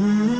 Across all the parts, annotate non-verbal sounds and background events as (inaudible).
Mm-hmm.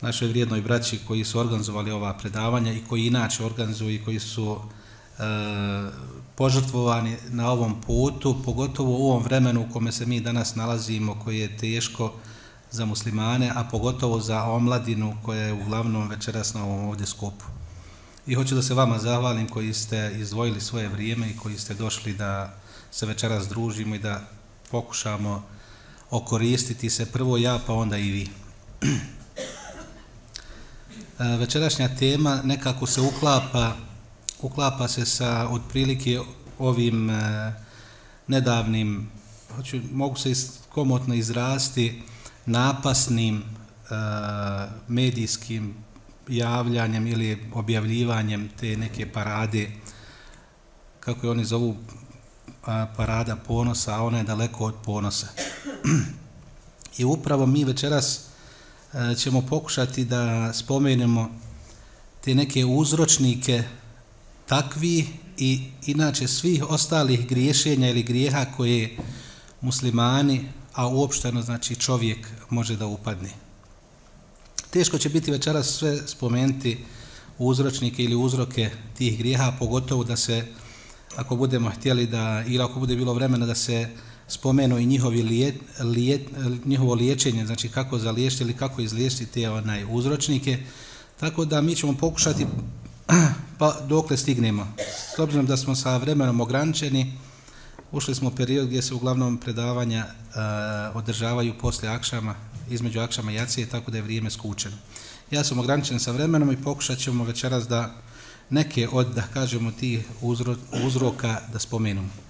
našoj vrijednoj braći koji su organizovali ova predavanja i koji inače organizuju i koji su e, požrtvovani na ovom putu, pogotovo u ovom vremenu u kome se mi danas nalazimo, koji je teško za muslimane, a pogotovo za omladinu koja je uglavnom večeras na ovom ovdje skupu. I hoću da se vama zahvalim koji ste izdvojili svoje vrijeme i koji ste došli da se večeras družimo i da pokušamo okoristiti se prvo ja pa onda i vi. (clears throat) E, večerašnja tema nekako se uklapa uklapa se sa otprilike ovim e, nedavnim hoću, mogu se komotno izrasti napasnim e, medijskim javljanjem ili objavljivanjem te neke parade kako je oni zovu e, parada ponosa, a ona je daleko od ponosa. (clears throat) I upravo mi večeras E, ćemo pokušati da spomenemo te neke uzročnike takvi i inače svih ostalih griješenja ili grijeha koje muslimani, a uopšteno znači čovjek može da upadne. Teško će biti večeras sve spomenuti uzročnike ili uzroke tih grijeha, pogotovo da se, ako budemo htjeli da, ili ako bude bilo vremena da se spomenu i njihovi lijet, lijet, njihovo liječenje, znači kako zaliješiti ili kako izliješiti te onaj uzročnike. Tako da mi ćemo pokušati (clears throat) pa dokle stignemo. S obzirom da smo sa vremenom ograničeni, ušli smo u period gdje se uglavnom predavanja uh, održavaju posle akšama, između akšama i jacije, tako da je vrijeme skučeno. Ja sam ograničen sa vremenom i pokušat ćemo večeras da neke od, da kažemo, tih uzro, uzroka da spomenemo.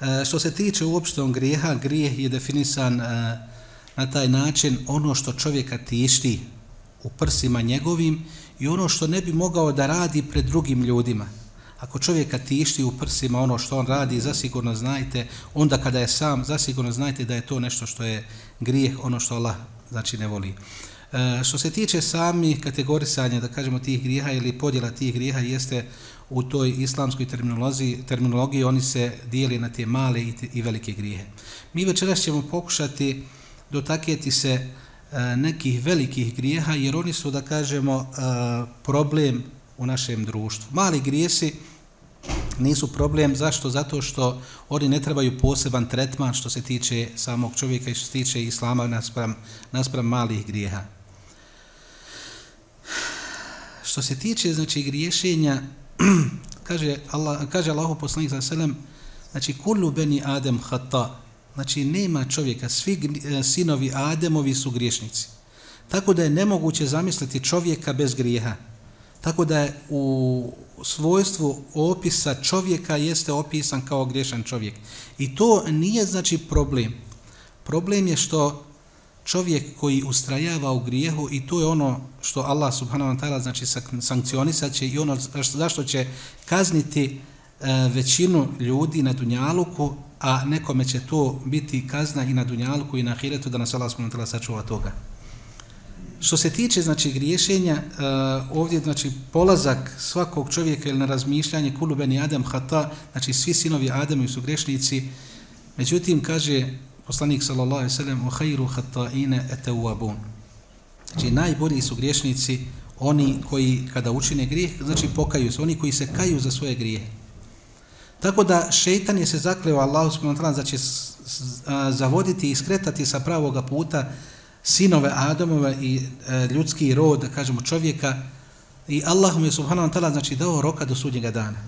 E, što se tiče uopštenog grijeha, grijeh je definisan e, na taj način ono što čovjeka tišti u prsima njegovim i ono što ne bi mogao da radi pred drugim ljudima. Ako čovjeka tišti u prsima ono što on radi, zasigurno znajte, onda kada je sam, zasigurno znajte da je to nešto što je grijeh, ono što Allah znači ne voli. E, što se tiče sami kategorisanja, da kažemo, tih grijeha ili podjela tih grijeha, jeste u toj islamskoj terminologiji, terminologiji oni se dijeli na te male i, te, i velike grijehe. Mi večeras ćemo pokušati dotakjeti se e, nekih velikih grijeha, jer oni su, da kažemo, e, problem u našem društvu. Mali grijesi nisu problem, zašto? Zato što oni ne trebaju poseban tretman što se tiče samog čovjeka i što se tiče islama naspram, naspram malih grijeha. Što se tiče znači griješenja (clears throat) kaže Allah kaže Allahu poslanik sa selam znači kullu bani adam khata. Znači nema čovjeka. Svi e, sinovi Ademovi su griješnici. Tako da je nemoguće zamisliti čovjeka bez grijeha. Tako da je u svojstvu opisa čovjeka jeste opisan kao griješan čovjek. I to nije znači problem. Problem je što čovjek koji ustrajava u grijehu i to je ono što Allah subhanahu wa ta'ala znači sankcionisat će i ono zašto će kazniti e, većinu ljudi na Dunjaluku, a nekome će to biti kazna i na Dunjaluku i na Ahiretu da nas Allah subhanahu wa ta'ala sačuva toga. Što se tiče znači griješenja, e, ovdje znači polazak svakog čovjeka ili na razmišljanje kulubeni Adam hata, znači svi sinovi Ademu su grešnici, međutim kaže poslanik sallallahu alejhi ve sellem u khairu khata'ina atawabun znači najbolji su griješnici oni koji kada učine grijeh znači pokaju se oni koji se kaju za svoje grijehe. Tako da šejtan je se zakleo Allahu subhanahu wa ta'ala da će zavoditi i skretati sa pravoga puta sinove Adamove i e, ljudski rod, da kažemo čovjeka, i Allah mu je subhanahu wa ta'ala znači dao roka do sudnjega dana.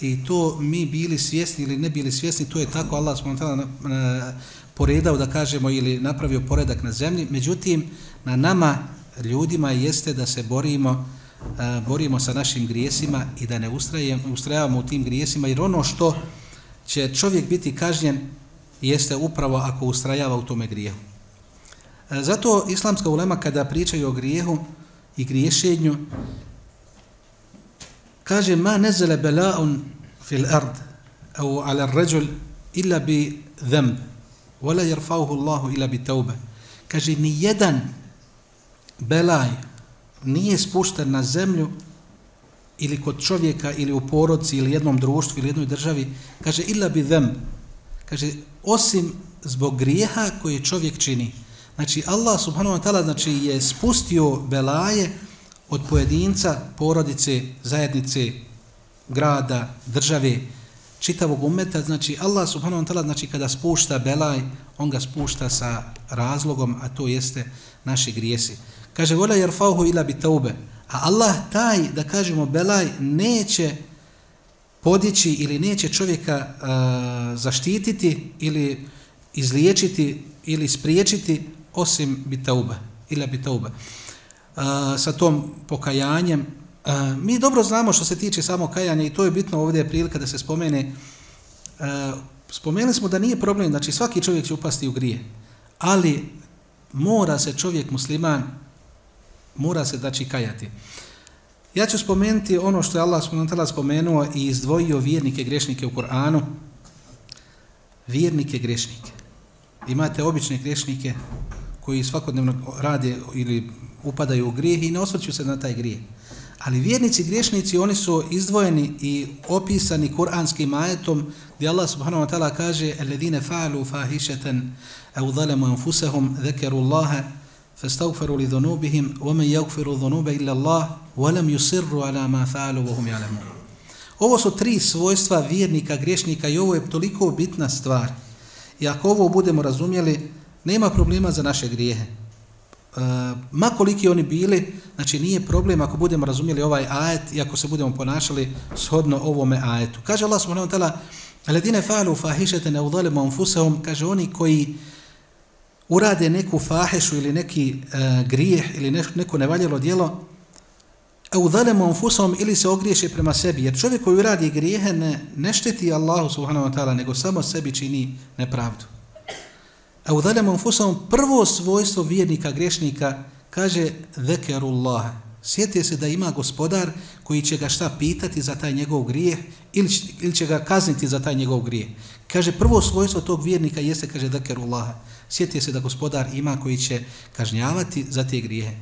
I to mi bili svjesni ili ne bili svjesni, to je tako. Allah subhanahu wa ta'ala e, poredao, da kažemo, ili napravio poredak na zemlji. Međutim, na nama, ljudima, jeste da se borimo borimo sa našim grijesima i da ne ustrajavamo u tim grijesima, jer ono što će čovjek biti kažnjen jeste upravo ako ustrajava u tome grijehu. Zato islamska ulema kada pričaju o grijehu i griješenju, kaže ma nezele bela'un fil ard au ala ređul illa bi zemb wala jerfauhu Allahu illa bi taube. Kaže ni jedan belaj nije spušten na zemlju ili kod čovjeka ili u porodci ili jednom društvu ili jednoj državi, kaže illa bi them, Kaže osim zbog grijeha koje čovjek čini. Znači Allah subhanahu wa ta'ala znači je spustio belaje od pojedinca, porodice, zajednice, grada, države, čitavog umeta, znači Allah subhanahu wa ta'ala znači kada spušta belaj, on ga spušta sa razlogom, a to jeste naši grijesi. Kaže, vola jerfauhu ila bi taube. A Allah taj, da kažemo, belaj neće podići ili neće čovjeka uh, zaštititi ili izliječiti ili spriječiti osim bitauba ila bitauba. Uh, e, sa tom pokajanjem E, mi dobro znamo što se tiče samo kajanja i to je bitno ovdje je prilika da se spomene uh, spomenuli smo da nije problem znači svaki čovjek će upasti u grije ali mora se čovjek musliman mora se znači kajati Ja ću spomenuti ono što je Allah spomenuo i izdvojio vjernike grešnike u Koranu. Vjernike grešnike. Imate obične grešnike koji svakodnevno rade ili upadaju u grijeh i ne osvrću se na taj grijeh. Ali vjernici griješnici, oni su izdvojeni i opisani kuranskim ajetom gdje Allah subhanahu wa ta'ala kaže الَّذِينَ فَعَلُوا فَاهِشَةً أَوْ ظَلَمُوا أَنفُسَهُمْ ذَكَرُوا اللَّهَ فاستغفروا لذنوبهم ومن يغفر الذنوب الا الله ولم يصروا على ما فعلوا وهم يعلمون Ovo su tri svojstva vjernika, griješnika i ovo je toliko bitna stvar. I ako ovo budemo razumjeli, nema problema za naše grijehe. E, ma koliki oni bili, znači nije problem ako budemo razumjeli ovaj ajet i ako se budemo ponašali shodno ovome ajetu. Kaže Allah subhanahu wa ta'ala, Aladine fa'alu fahišete ne udalimo anfusahum, kaže oni koji urade neku fahešu ili neki uh, grijeh ili neš, neko nevaljelo djelo, e aw udalemo anfusom ili se ogriješe prema sebi. Jer čovjek koji uradi grijehe ne, ne šteti Allahu subhanahu wa ta'ala, nego samo sebi čini nepravdu. A udalemo anfusom prvo svojstvo vjernika, grešnika, kaže zekerullah. Sjeti se da ima gospodar koji će ga šta pitati za taj njegov grijeh ili, ili će ga kazniti za taj njegov grijeh. Kaže, prvo svojstvo tog vjernika jeste, kaže, zekerullah. Sjeti se da gospodar ima koji će kažnjavati za te grijehe.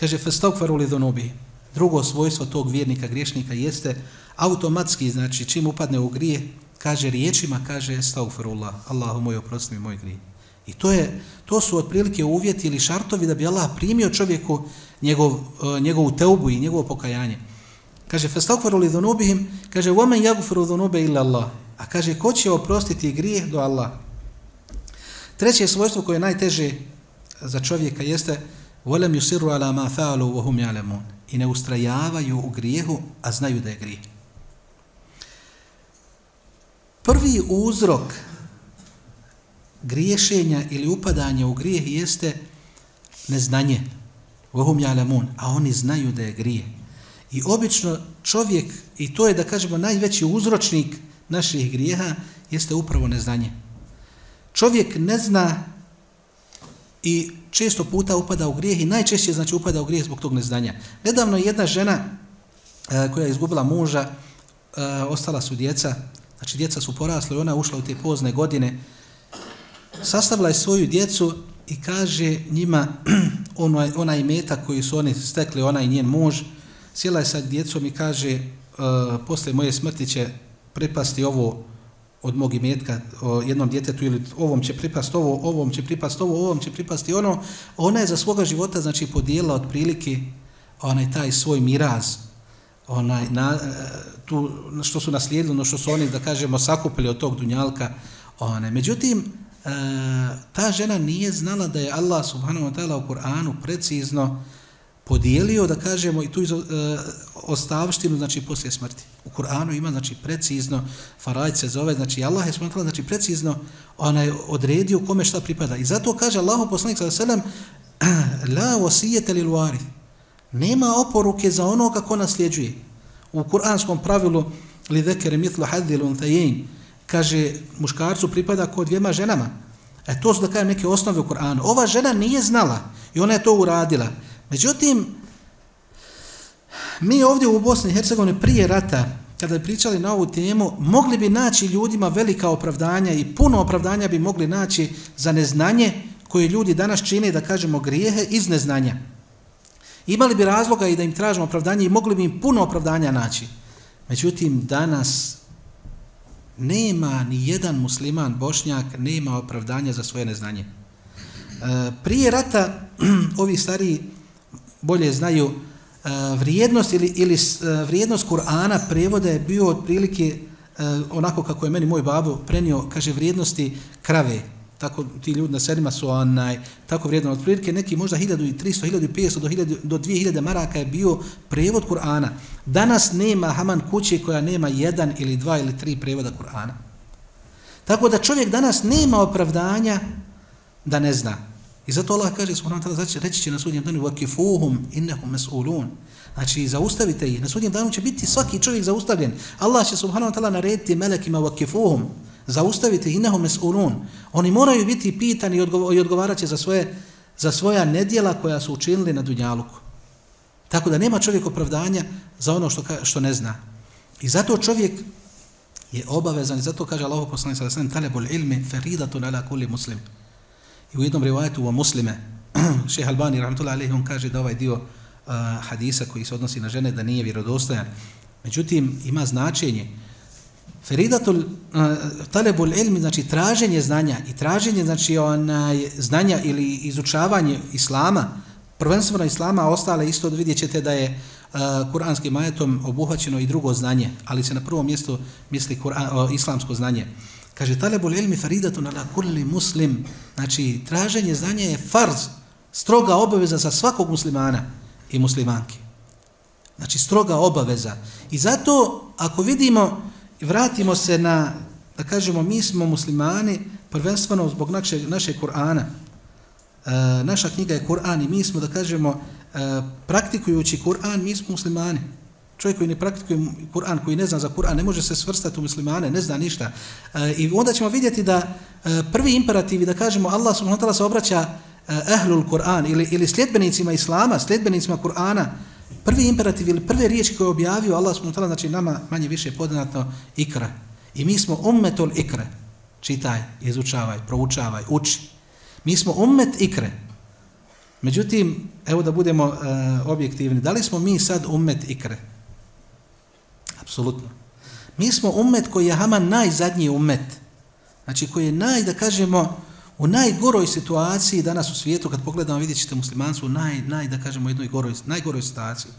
Kaže, festokvaru li donobi. Drugo svojstvo tog vjernika, griješnika jeste automatski, znači čim upadne u grije, kaže riječima, kaže, estagfirullah, Allahu moj oprosti mi moj grije. I to, je, to su otprilike uvjeti ili šartovi da bi Allah primio čovjeku njegov, e, njegovu teubu i njegovo pokajanje. Kaže, festokvaru لِذُنُوبِهِمْ kaže, وَمَنْ jagfiru ذُنُوبَ إِلَّا اللَّهِ A kaže, ko će oprostiti grijeh do Allah? Treće svojstvo koje je najteže za čovjeka jeste وَلَمْ yusiru ala ma fa'alu وَهُمْ يَعْلَمُونَ ya'lamun i ne ustrajavaju u grijehu a znaju da je grijeh. Prvi uzrok griješenja ili upadanja u grijeh jeste neznanje. Vohum hum a oni znaju da je grije. I obično čovjek, i to je da kažemo najveći uzročnik naših grijeha, jeste upravo neznanje čovjek ne zna i često puta upada u grijeh i najčešće znači upada u grijeh zbog tog neznanja. Nedavno je jedna žena e, koja je izgubila muža, e, ostala su djeca, znači djeca su porasle i ona ušla u te pozne godine, sastavila je svoju djecu i kaže njima (clears throat) onaj, onaj meta koji su oni stekli, onaj njen muž, sjela je sa djecom i kaže e, posle moje smrti će pripasti ovo od mog imetka o jednom djetetu ili ovom će pripast ovo, ovom će pripast ovo, ovom će pripasti ono, ona je za svoga života znači podijela otprilike onaj taj svoj miraz, onaj, na, e, tu, što su naslijedili, no što su oni, da kažemo, sakupili od tog dunjalka. One. Međutim, E, ta žena nije znala da je Allah subhanahu wa ta'ala u Kur'anu precizno podijelio, da kažemo, i tu iz, e, ostavštinu, znači, poslije smrti. U Kur'anu ima, znači, precizno, Farajt se zove, znači, Allah je smatrala, znači, precizno onaj, odredio kome šta pripada. I zato kaže Allahu poslanik sa selem, (clears throat) la wasijete li luarith. Nema oporuke za ono kako nasljeđuje. U kuranskom pravilu, li dhekere mitlu hadhilu unthajin, kaže, muškarcu pripada kod dvijema ženama. E to su da kažem neke osnove u Koranu. Ova žena nije znala i ona je to uradila. Međutim, mi ovdje u Bosni i Hercegovini prije rata, kada bi pričali na ovu temu, mogli bi naći ljudima velika opravdanja i puno opravdanja bi mogli naći za neznanje koje ljudi danas čine, da kažemo, grijehe iz neznanja. Imali bi razloga i da im tražimo opravdanje i mogli bi im puno opravdanja naći. Međutim, danas nema ni jedan musliman, bošnjak, nema opravdanja za svoje neznanje. E, prije rata, (clears throat) ovi stariji bolje znaju e, vrijednost ili, ili e, vrijednost Kur'ana prevoda je bio otprilike e, onako kako je meni moj babo prenio, kaže vrijednosti krave Tako ti ljudi na selima su onaj, tako vrijedno. Otprilike neki možda 1300, 1500 do, 1000, do 2000 maraka je bio prevod Kur'ana. Danas nema Haman kuće koja nema jedan ili dva ili tri prevoda Kur'ana. Tako da čovjek danas nema opravdanja da ne zna. I zato Allah kaže, subhanahu wa ta'ala, znači, reći će na sudnjem danu, وَكِفُوهُمْ إِنَّهُمْ مَسْئُولُونَ Znači, zaustavite ih. Na sudnjem danu će biti svaki čovjek zaustavljen. Allah će, subhanahu wa ta'ala, narediti melekima, وَكِفُوهُمْ zaustavite innahum mes'ulun. Oni moraju biti pitani i odgovarati za svoje za svoja nedjela koja su učinili na dunjaluku. Tako da nema čovjek opravdanja za ono što što ne zna. I zato čovjek je obavezan, i zato kaže Allah poslani sada sam, talebul ilmi faridatun ala kuli muslim. I u jednom rivajetu o muslime, (clears throat) šeha Albani, rahmatullahi on kaže da ovaj dio uh, hadisa koji se odnosi na žene, da nije vjerodostojan. Međutim, ima značenje, uh, Feridatul uh, talebul ilmi, znači traženje znanja i traženje znači onaj, znanja ili izučavanje islama, prvenstveno islama, a ostale isto vidjet ćete da je uh, kuranskim majetom obuhvaćeno i drugo znanje, ali se na prvo mjesto misli Kur'an, uh, islamsko znanje. Kaže, talebul ilmi feridatun ala kulli muslim. Znači, traženje znanja je farz, stroga obaveza za svakog muslimana i muslimanki. Znači, stroga obaveza. I zato, ako vidimo, vratimo se na, da kažemo, mi smo muslimani, prvenstveno zbog naše, naše Kur'ana. E, naša knjiga je Kur'an i mi smo, da kažemo, e, praktikujući Kur'an, mi smo muslimani. Čovjek koji ne praktikuje Kur'an, koji ne zna za Kur'an, ne može se svrstati u muslimane, ne zna ništa. E, I onda ćemo vidjeti da e, prvi imperativi, da kažemo, Allah subhanahu wa ta'ala se obraća e, ehlul Kur'an ili, ili sljedbenicima Islama, sljedbenicima Kur'ana, prvi imperativ ili prve riječi koje je objavio Allah subhanahu ta'ala, znači nama manje više podanatno ikra. I mi smo ummetul ikre. Čitaj, izučavaj, proučavaj, uči. Mi smo ummet ikre. Međutim, evo da budemo e, objektivni, da li smo mi sad ummet ikre? Apsolutno. Mi smo ummet koji je Haman najzadnji ummet. Znači koji je naj, da kažemo, u najgoroj situaciji danas u svijetu, kad pogledamo, vidjet ćete muslimanstvo u naj, naj, da kažemo, jednoj goroj, najgoroj situaciji.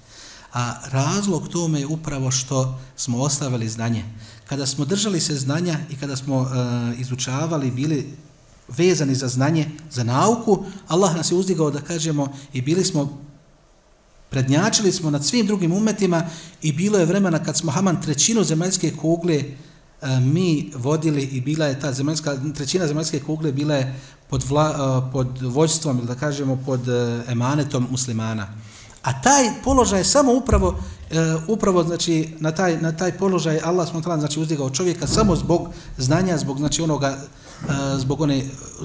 A razlog tome je upravo što smo ostavili znanje. Kada smo držali se znanja i kada smo uh, izučavali, bili vezani za znanje, za nauku, Allah nas je uzdigao da kažemo i bili smo Prednjačili smo nad svim drugim umetima i bilo je vremena kad smo Haman trećinu zemaljske kugle uh, E, mi vodili i bila je ta zemaljska, trećina zemaljske kugle bila je pod, vla, e, pod vođstvom ili da kažemo pod e, emanetom muslimana. A taj položaj je samo upravo, upravo znači, na, taj, na taj položaj Allah smo znači, uzdigao čovjeka samo zbog znanja, zbog znači, onoga, zbog one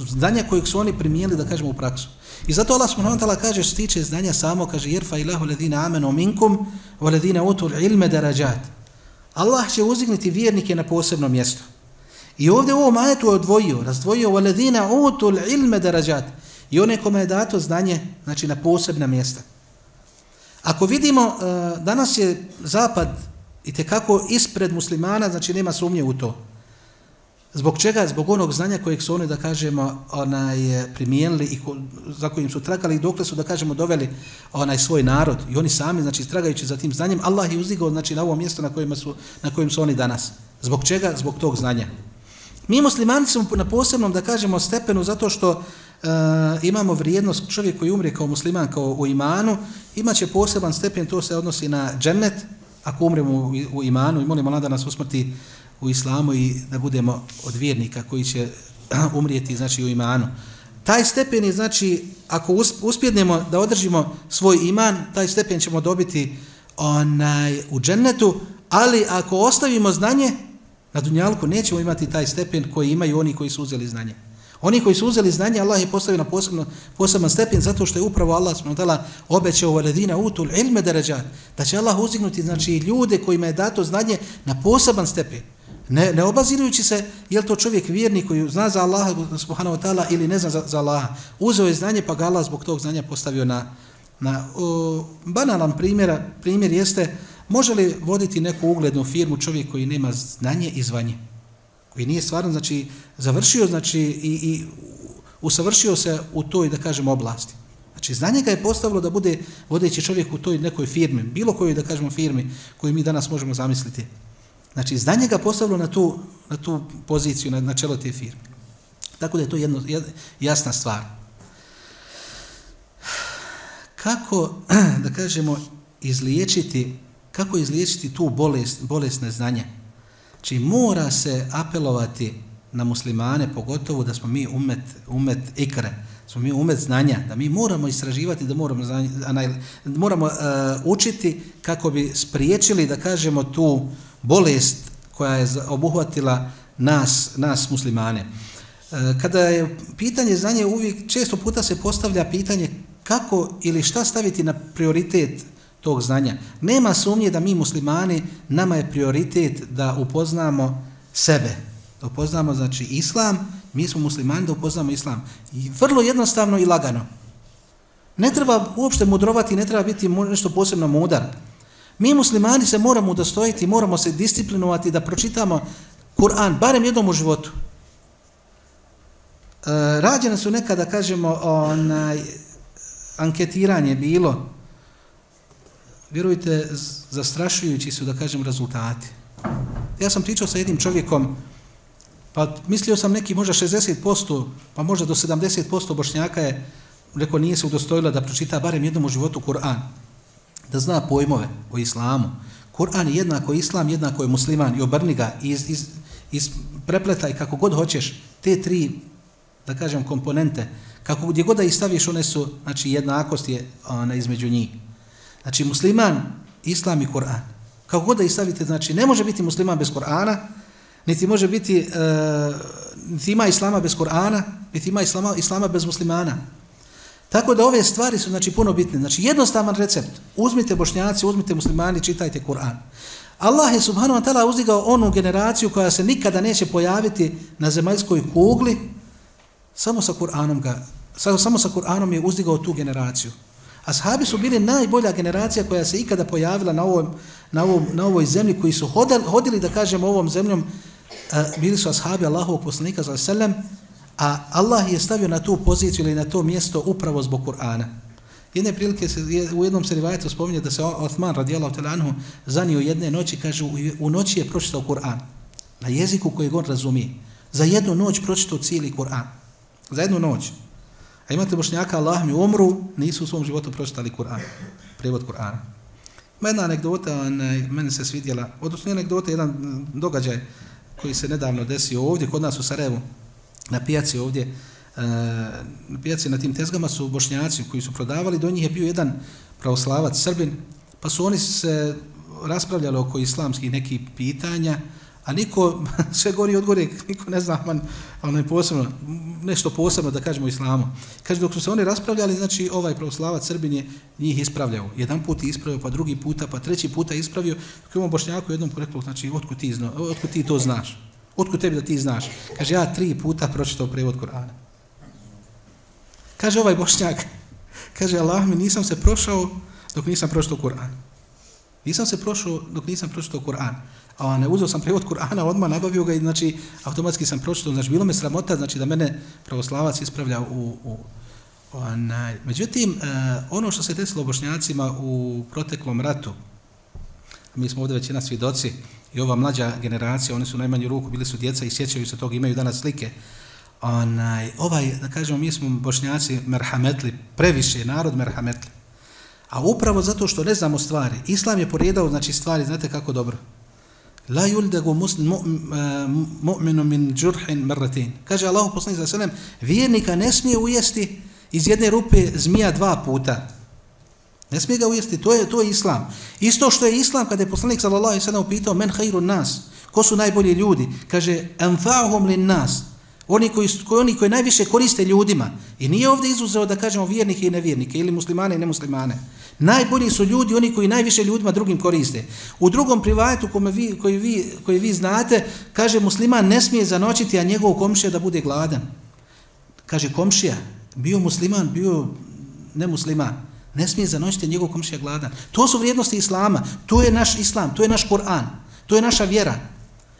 znanja kojeg su oni primijeli da kažemo, u praksu. I zato Allah subhanahu wa ta'ala kaže što tiče znanja samo, kaže yerfa ilahu ladina amanu minkum wa ladina utul ilma darajat. Allah će uzdigniti vjernike na posebno mjesto. I ovdje u ovom ajetu je odvojio, razdvojio wa utul ilme darajat. I one kome je dato znanje, znači na posebna mjesta. Ako vidimo, eh, danas je zapad i kako ispred muslimana, znači nema sumnje u to. Zbog čega? Zbog onog znanja kojeg su oni, da kažemo, onaj, eh, primijenili i ko, za kojim su tragali i dokle su, da kažemo, doveli onaj svoj narod. I oni sami, znači, tragajući za tim znanjem, Allah je uzdigao, znači, na ovo mjesto na, kojima su, na kojim su oni danas. Zbog čega? Zbog tog znanja. Mi muslimani smo na posebnom, da kažemo, stepenu zato što uh, imamo vrijednost čovjek koji umre kao musliman, kao u imanu, imaće poseban stepen, to se odnosi na džennet, ako umremo u, u imanu i molimo nada nas usmrti u islamu i da budemo od vjernika koji će (clears throat) umrijeti znači u imanu. Taj stepen je znači ako uspjednemo da održimo svoj iman, taj stepen ćemo dobiti onaj u džennetu, ali ako ostavimo znanje na dunjalku nećemo imati taj stepen koji imaju oni koji su uzeli znanje. Oni koji su uzeli znanje, Allah je postavio na posebno, poseban stepen zato što je upravo Allah smo dala obećao valedina utul ilme deređat, da će Allah uzignuti znači, ljude kojima je dato znanje na poseban stepen. Ne, ne obazirujući se, je li to čovjek vjerni koji zna za Allaha subhanahu wa ta'ala ili ne zna za, za Allaha. Uzeo je znanje pa ga Allah zbog tog znanja postavio na, na o, banalan primjer, primjer jeste može li voditi neku uglednu firmu čovjek koji nema znanje i zvanje? Koji nije stvarno znači završio znači i, i usavršio se u toj da kažemo oblasti. Znači znanje ga je postavilo da bude vodeći čovjek u toj nekoj firmi bilo kojoj da kažemo firmi koju mi danas možemo zamisliti. Znači, znanje ga postavilo na tu, na tu poziciju, na, na čelo te firme. Tako da je to jedno, jasna stvar. Kako, (clears throat) da kažemo, izliječiti, kako izliječiti tu bolest, bolestne znanje? Znači, mora se apelovati na muslimane, pogotovo da smo mi umet, umet ikre, smo mi umet znanja, da mi moramo istraživati, da moramo, znanje, moramo uh, učiti kako bi spriječili, da kažemo, tu bolest koja je obuhvatila nas, nas muslimane. E, kada je pitanje znanje uvijek, često puta se postavlja pitanje kako ili šta staviti na prioritet tog znanja. Nema sumnje da mi muslimani, nama je prioritet da upoznamo sebe. Da upoznamo znači islam, mi smo muslimani da upoznamo islam. I vrlo jednostavno i lagano. Ne treba uopšte mudrovati, ne treba biti nešto posebno mudar. Mi muslimani se moramo udostojiti, moramo se disciplinovati da pročitamo Kur'an, barem jednom u životu. E, rađene su nekada, kažemo, onaj, anketiranje bilo, vjerujte, zastrašujući su, da kažem, rezultati. Ja sam pričao sa jednim čovjekom, pa mislio sam neki možda 60%, pa možda do 70% bošnjaka je, rekao, nije se udostojila da pročita barem jednom u životu Kur'an da zna pojmove o islamu. Kur'an je jednako islam, jednako je musliman i obrni ga iz, iz, iz prepletaj kako god hoćeš te tri, da kažem, komponente, kako gdje god da ih staviš, one su, znači, jednakost je ona, između njih. Znači, musliman, islam i Kur'an. Kako god da ih stavite, znači, ne može biti musliman bez Kur'ana, niti može biti, e, niti ima islama bez Kur'ana, niti ima islama, islama bez muslimana. Tako da ove stvari su znači puno bitne. Znači jednostavan recept. Uzmite bošnjaci, uzmite muslimani, čitajte Kur'an. Allah je subhanahu wa ta'ala uzdigao onu generaciju koja se nikada neće pojaviti na zemaljskoj kugli. Samo sa Kur'anom ga samo sa Kur'anom je uzdigao tu generaciju. Ashabi su bili najbolja generacija koja se ikada pojavila na ovom, na ovom, na ovoj zemlji koji su hodali, hodili da kažemo ovom zemljom eh, bili su ashabi Allahovog poslanika sallallahu alejhi ve sellem A Allah je stavio na tu poziciju ili na to mjesto upravo zbog Kur'ana. Jedne prilike se, u jednom se rivajetu spominje da se Osman radijallahu ta'la anhu zanio jedne noći, kaže u noći je pročitao Kur'an. Na jeziku kojeg on razumije. Za jednu noć pročitao cijeli Kur'an. Za jednu noć. A imate bošnjaka, Allah mi umru, nisu u svom životu pročitali Kur'an. Prevod Kur'ana. Ima jedna anegdota, meni se svidjela, odnosno anegdota, jedan događaj koji se nedavno desio ovdje, kod nas u Sarajevu, na pijaci ovdje, e, na pijaci na tim tezgama su bošnjaci koji su prodavali, do njih je bio jedan pravoslavac, srbin, pa su oni se raspravljali oko islamskih nekih pitanja, a niko, (laughs) sve gori od gore, niko ne zna, man, ono je posebno, nešto posebno da kažemo islamu. Kaže, dok su se oni raspravljali, znači ovaj pravoslavac Srbin je njih ispravljao. Jedan put je ispravio, pa drugi puta, pa treći puta je ispravio. Kako imamo Bošnjaku jednom poreklo, znači, otkud ti, zna, otkud ti to znaš? Otkud tebi da ti znaš? Kaže, ja tri puta pročitao prevod Korana. Kaže ovaj bošnjak, kaže, Allah mi nisam se prošao dok nisam pročitao Kur'an. Nisam se prošao dok nisam pročitao Kur'an. A ne uzeo sam prevod Kur'ana, odmah nabavio ga i znači, automatski sam pročitao. Znači, bilo me sramota, znači, da mene pravoslavac ispravlja u... u onaj. Međutim, e, ono što se desilo bošnjacima u proteklom ratu, mi smo ovdje većina svjedoci i ova mlađa generacija, oni su najmanju ruku, bili su djeca i sjećaju se toga, imaju danas slike. Onaj, ovaj, da kažemo, mi smo bošnjaci merhametli, previše narod merhametli. A upravo zato što ne znamo stvari, Islam je porijedao, znači stvari, znate kako dobro. La yuldegu e, mu'minu min džurhin marratin. Kaže Allah poslanik za selem, vjernika ne smije ujesti iz jedne rupe zmija dva puta. Ne smije ga ujesti, to je, to je islam. Isto što je islam kada je poslanik sallallahu alejhi ve sellem upitao men khairun nas, ko su najbolji ljudi? Kaže anfa'uhum lin nas. Oni koji, koji, oni koji najviše koriste ljudima. I nije ovdje izuzeo da kažemo vjernike i nevjernike, ili muslimane i nemuslimane. Najbolji su ljudi, oni koji najviše ljudima drugim koriste. U drugom privajetu kome vi, koji, vi, koji vi znate, kaže musliman ne smije zanoćiti, a njegov komšija da bude gladan. Kaže komšija, bio musliman, bio nemusliman. Ne smije zanoćiti njegov komšija gladan. To su vrijednosti islama. To je naš islam, to je naš Kur'an. To je naša vjera.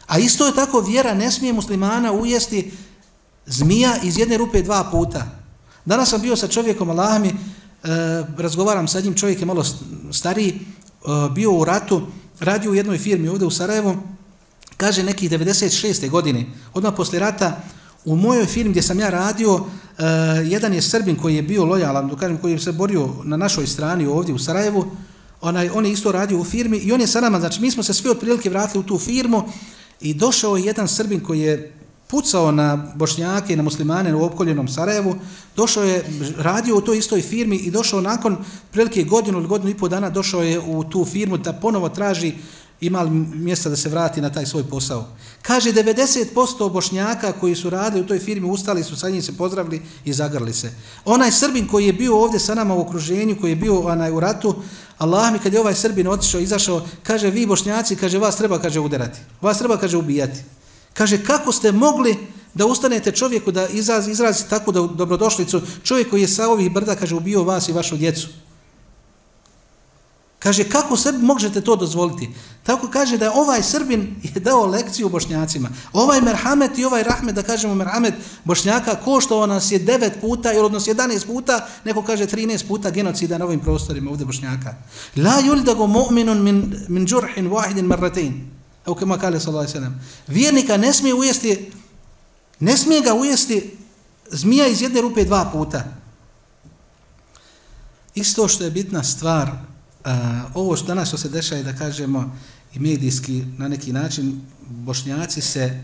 A isto je tako vjera, ne smije muslimana ujesti zmija iz jedne rupe dva puta. Danas sam bio sa čovjekom Allahami, e, razgovaram sa njim, čovjek je malo stariji, e, bio u ratu, radio u jednoj firmi ovdje u Sarajevu, kaže nekih 96. godine, odmah posle rata, u mojoj firmi gdje sam ja radio, uh, jedan je Srbin koji je bio lojalan, kažem, koji je se borio na našoj strani ovdje u Sarajevu, onaj, on je isto radio u firmi i on je sa nama, znači mi smo se svi otprilike vratili u tu firmu i došao je jedan Srbin koji je pucao na bošnjake i na muslimane u opkoljenom Sarajevu, došao je, radio u toj istoj firmi i došao nakon prilike godinu ili godinu i pol dana došao je u tu firmu da ponovo traži ima li mjesta da se vrati na taj svoj posao. Kaže 90% bošnjaka koji su radili u toj firmi ustali su sa njim se pozdravili i zagrli se. Onaj Srbin koji je bio ovdje sa nama u okruženju, koji je bio onaj, u ratu, Allah mi kad je ovaj Srbin otišao, izašao, kaže vi bošnjaci, kaže vas treba kaže udarati, vas treba kaže ubijati. Kaže kako ste mogli da ustanete čovjeku da izraz, izrazi takvu dobrodošlicu, čovjek koji je sa ovih brda, kaže ubio vas i vašu djecu. Kaže, kako sebi možete to dozvoliti? Tako kaže da ovaj Srbin je dao lekciju bošnjacima. Ovaj merhamet i ovaj rahmet, da kažemo merhamet bošnjaka, koštao nas je devet puta, ili odnos 11 puta, neko kaže 13 puta genocida na ovim prostorima ovdje bošnjaka. La yuldagu mu'minun min, min džurhin wahidin marratin. Evo kema kale sallallahu sallam. Vjernika ne smije ujesti, ne smije ga ujesti zmija iz jedne rupe dva puta. Isto što je bitna stvar, A, ovo što danas što se dešava da kažemo i medijski na neki način bošnjaci se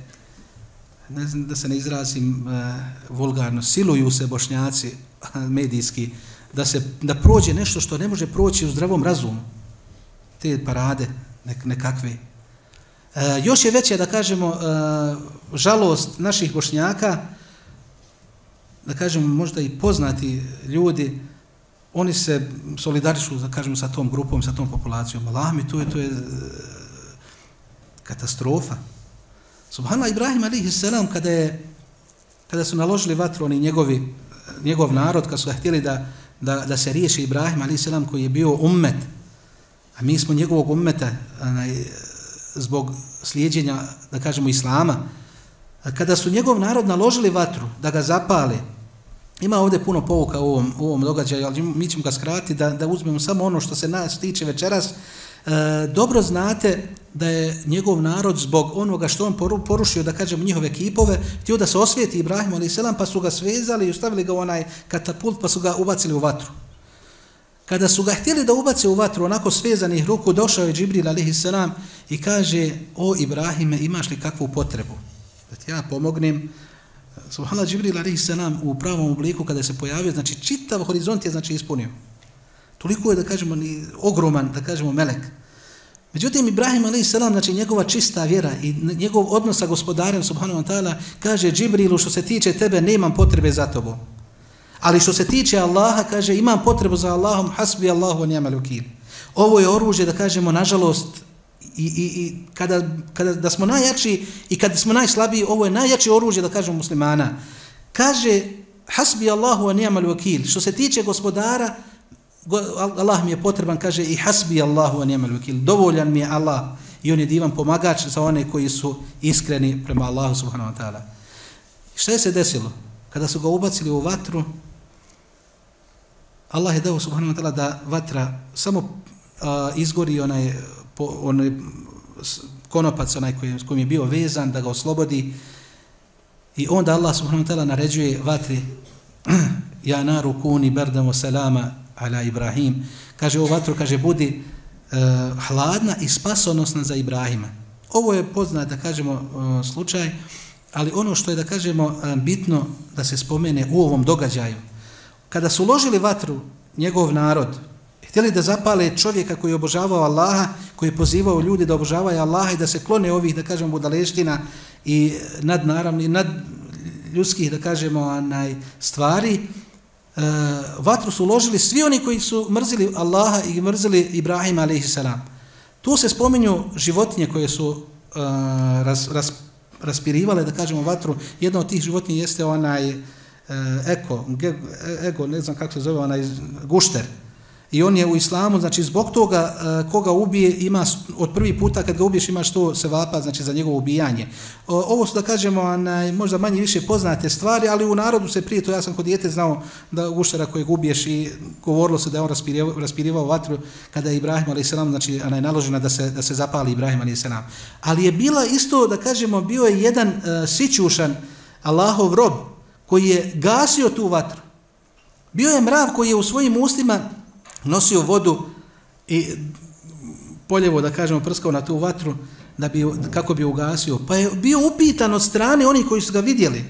ne znam da se ne izrazim a, vulgarno siluju se bošnjaci medijski da se da prođe nešto što ne može proći u zdravom razumu. Te parade nek, nekakve. Uh, još je veće da kažemo uh, žalost naših bošnjaka da kažemo možda i poznati ljudi oni se solidarišu, da kažemo, sa tom grupom, sa tom populacijom. Allah mi, to je, to je e, katastrofa. Subhanallah, Ibrahim alihi selam, kada, je, kada su naložili vatru, oni njegovi, njegov narod, kada su ga htjeli da, da, da se riješi Ibrahim alihi selam koji je bio ummet, a mi smo njegovog ummeta anaj, zbog slijedjenja, da kažemo, Islama, kada su njegov narod naložili vatru, da ga zapale, Ima ovdje puno povuka u ovom, u ovom događaju, ali mi ćemo ga skratiti da, da uzmemo samo ono što se nas tiče večeras. E, dobro znate da je njegov narod zbog onoga što on porušio, da kažem, njihove kipove, htio da se osvijeti Ibrahim a.s. pa su ga svezali i ustavili ga u onaj katapult pa su ga ubacili u vatru. Kada su ga htjeli da ubace u vatru, onako svezanih ruku, došao je Džibril a.s. i kaže, o Ibrahime, imaš li kakvu potrebu? Da ti ja pomognem, Subhanallah Džibril alaihi salam u pravom obliku kada se pojavio, znači čitav horizont je znači ispunio. Toliko je da kažemo ni ogroman, da kažemo melek. Međutim Ibrahim alaihi salam, znači njegova čista vjera i njegov odnos sa gospodarem subhanahu wa ta'ala kaže Džibrilu što se tiče tebe nemam potrebe za tobom. Ali što se tiče Allaha kaže imam potrebu za Allahom hasbi Allahu wa ni'mal wakeel. Ovo je oružje da kažemo nažalost i, i, i kada, kada da smo najjači i kada smo najslabiji, ovo je najjače oružje da kažemo muslimana. Kaže, hasbi Allahu wa ni'mal wakil. Što se tiče gospodara, Allah mi je potreban, kaže, i hasbi Allahu wa ni'mal wakil. Dovoljan mi je Allah i on je divan pomagač za one koji su iskreni prema Allahu subhanahu wa ta'ala. Šta je se desilo? Kada su ga ubacili u vatru, Allah je dao subhanahu wa ta'ala da vatra samo uh, izgori onaj po, onaj, konopac onaj koji, kojim je bio vezan, da ga oslobodi. I onda Allah subhanahu wa ta'ala naređuje vatri (clears throat) ja naru kuni berdamo selama ala Ibrahim. Kaže o vatru, kaže budi uh, hladna i spasonosna za Ibrahima. Ovo je poznat, da kažemo, uh, slučaj, ali ono što je, da kažemo, uh, bitno da se spomene u ovom događaju. Kada su ložili vatru njegov narod, htjeli da zapale čovjeka koji je obožavao Allaha, koji je pozivao ljudi da obožavaju Allaha i da se klone ovih, da kažemo, budaleština i nad naravni, nad ljudskih, da kažemo, onaj, stvari, e, vatru su uložili svi oni koji su mrzili Allaha i mrzili Ibrahima, a.s. Tu se spominju životinje koje su e, ras, ras, raspirivale, da kažemo, vatru. Jedna od tih životinja jeste onaj e, eko, ge, ego, ne znam kako se zove, onaj gušter. I on je u islamu, znači zbog toga e, koga ubije, ima od prvi puta kad ga ubiješ imaš to se vapa, znači za njegovo ubijanje. Ovo su da kažemo onaj, možda manje više poznate stvari, ali u narodu se prije to, ja sam kod dijete znao da guštara kojeg ubiješ i govorilo se da je on raspirivao, raspirivao vatru kada je Ibrahim a.s. znači ona je naložena da se, da se zapali Ibrahim a.s. Ali je bila isto, da kažemo, bio je jedan uh, sićušan Allahov rob koji je gasio tu vatru. Bio je mrav koji je u svojim ustima nosio vodu i poljevo, da kažemo, prskao na tu vatru da bi, kako bi ugasio. Pa je bio upitan od strane onih koji su ga vidjeli.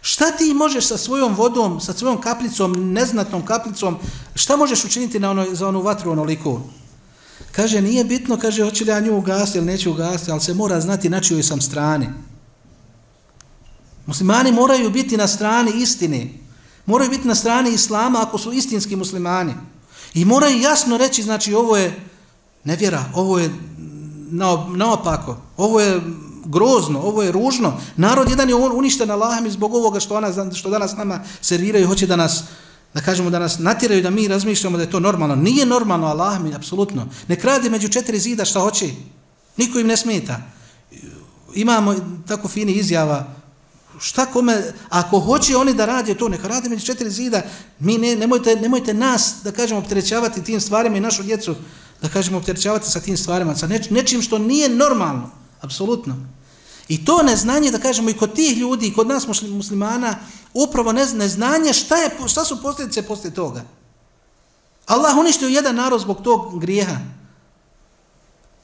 Šta ti možeš sa svojom vodom, sa svojom kaplicom, neznatnom kaplicom, šta možeš učiniti na ono, za onu vatru onoliko? Kaže, nije bitno, kaže, hoće li ja nju ugasiti ili neću ugasiti, ali se mora znati na čijoj sam strani. Muslimani moraju biti na strani istine. Moraju biti na strani islama ako su istinski muslimani. I moraju jasno reći, znači, ovo je nevjera, ovo je naopako, ovo je grozno, ovo je ružno. Narod jedan je uništen Allahem i zbog ovoga što, ona, što danas nama serviraju, hoće da nas, da kažemo, da nas natiraju, da mi razmišljamo da je to normalno. Nije normalno Allahem, apsolutno. Ne krade među četiri zida šta hoće. Niko im ne smeta. Imamo tako fini izjava, šta kome, ako hoće oni da radi to, neka radi među četiri zida, mi ne, nemojte, nemojte nas, da kažemo, opterećavati tim stvarima i našu djecu, da kažemo, opterećavati sa tim stvarima, sa neč, nečim što nije normalno, apsolutno. I to neznanje, da kažemo, i kod tih ljudi, i kod nas muslimana, upravo neznanje šta, je, šta su posljedice poslije toga. Allah uništio jedan narod zbog tog grijeha.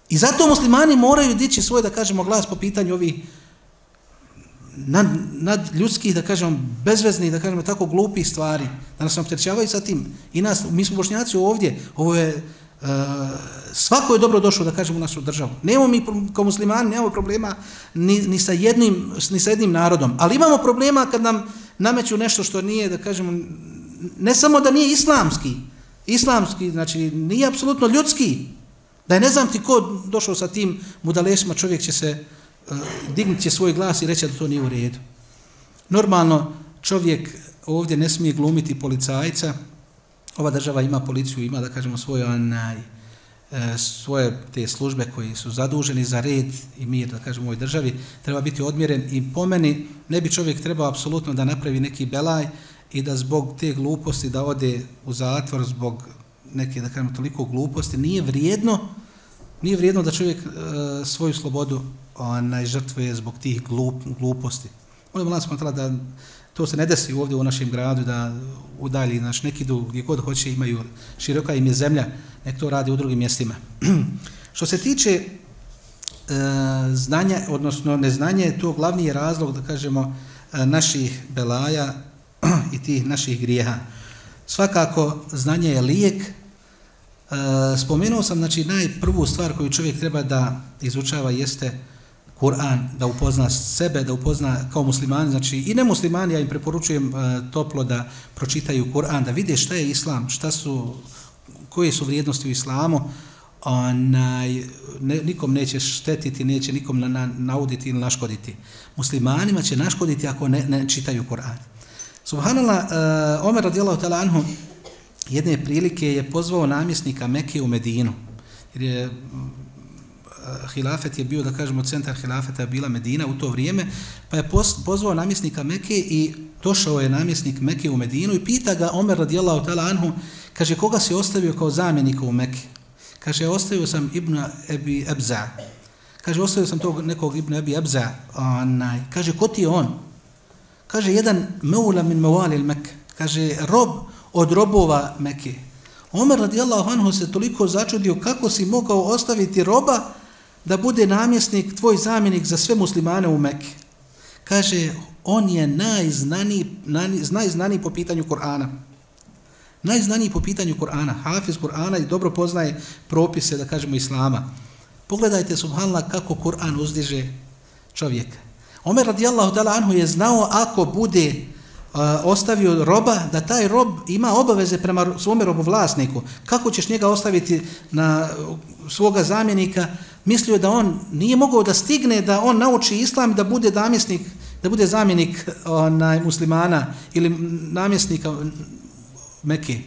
I zato muslimani moraju dići svoj, da kažemo, glas po pitanju ovih nad, nad ljudskih, da kažemo, bezveznih, da kažemo, tako glupih stvari, da nas opterećavaju sa tim. I nas, mi smo bošnjaci ovdje, ovo je, uh, svako je dobro došlo, da kažemo, u našu državu. Nemamo mi, kao muslimani, nemamo problema ni, ni, sa jednim, ni sa jednim narodom, ali imamo problema kad nam nameću nešto što nije, da kažemo, ne samo da nije islamski, islamski, znači, nije apsolutno ljudski, da je ne znam ti ko došao sa tim budalesima, čovjek će se, dignut će svoj glas i reći da to nije u redu. Normalno, čovjek ovdje ne smije glumiti policajca, ova država ima policiju, ima, da kažemo, svoje, onaj, e, svoje te službe koji su zaduženi za red i mir, da kažemo, u ovoj državi, treba biti odmjeren i po meni ne bi čovjek trebao apsolutno da napravi neki belaj i da zbog te gluposti da ode u zatvor zbog neke, da kažemo, toliko gluposti, nije vrijedno, nije vrijedno da čovjek e, svoju slobodu onaj žrtve zbog tih glup, gluposti. Ono Molim Allah smo da to se ne desi ovdje u našem gradu, da udalji naš neki dug, gdje god hoće imaju, široka im je zemlja, nek to radi u drugim mjestima. (clears throat) Što se tiče e, znanja, odnosno neznanje, to glavni je razlog, da kažemo, e, naših belaja (clears throat) i tih naših grijeha. Svakako, znanje je lijek, E, spomenuo sam, znači, najprvu stvar koju čovjek treba da izučava jeste Kur'an, da upozna sebe, da upozna kao muslimani, znači i ne muslimani, ja im preporučujem e, toplo da pročitaju Kur'an, da vide šta je islam, šta su, koje su vrijednosti u islamu, onaj, ne, nikom neće štetiti, neće nikom na, na, nauditi ili naškoditi. Muslimanima će naškoditi ako ne, ne čitaju Kur'an. Subhanallah, uh, Omer radijallahu ta'ala anhu, jedne prilike je pozvao namjesnika Mekke u Medinu. Jer je Eh, hilafet je bio, da kažemo, centar hilafeta bila Medina u to vrijeme, pa je pozvao namjesnika Mekke i došao je namjesnik Mekke u Medinu i pita ga Omer radijallahu ta'ala anhu, kaže, koga si ostavio kao zamjenika u Mekke? Kaže, ostavio sam Ibn Ebi Ebza. Kaže, ostavio sam tog nekog Ibn Ebi Ebza. Onaj. Kaže, ko ti je on? Kaže, jedan meula min mevali il Mekke. Kaže, rob od robova Mekke. Omer radijallahu anhu se toliko začudio kako si mogao ostaviti roba da bude namjesnik, tvoj zamjenik za sve muslimane u Mekke. Kaže, on je najznaniji, najznaniji po pitanju Kur'ana. Najznaniji po pitanju Kur'ana. Hafiz Kur'ana i dobro poznaje propise, da kažemo, Islama. Pogledajte, subhanallah, kako Kur'an uzdiže čovjeka. Omer radijallahu ta'ala anhu je znao ako bude uh, ostavio roba, da taj rob ima obaveze prema svome robovlasniku. Kako ćeš njega ostaviti na uh, svoga zamjenika? Mislio da on nije mogao da stigne, da on nauči islam i da bude namjesnik, da bude zamjenik onaj, muslimana ili namjesnika Mekke.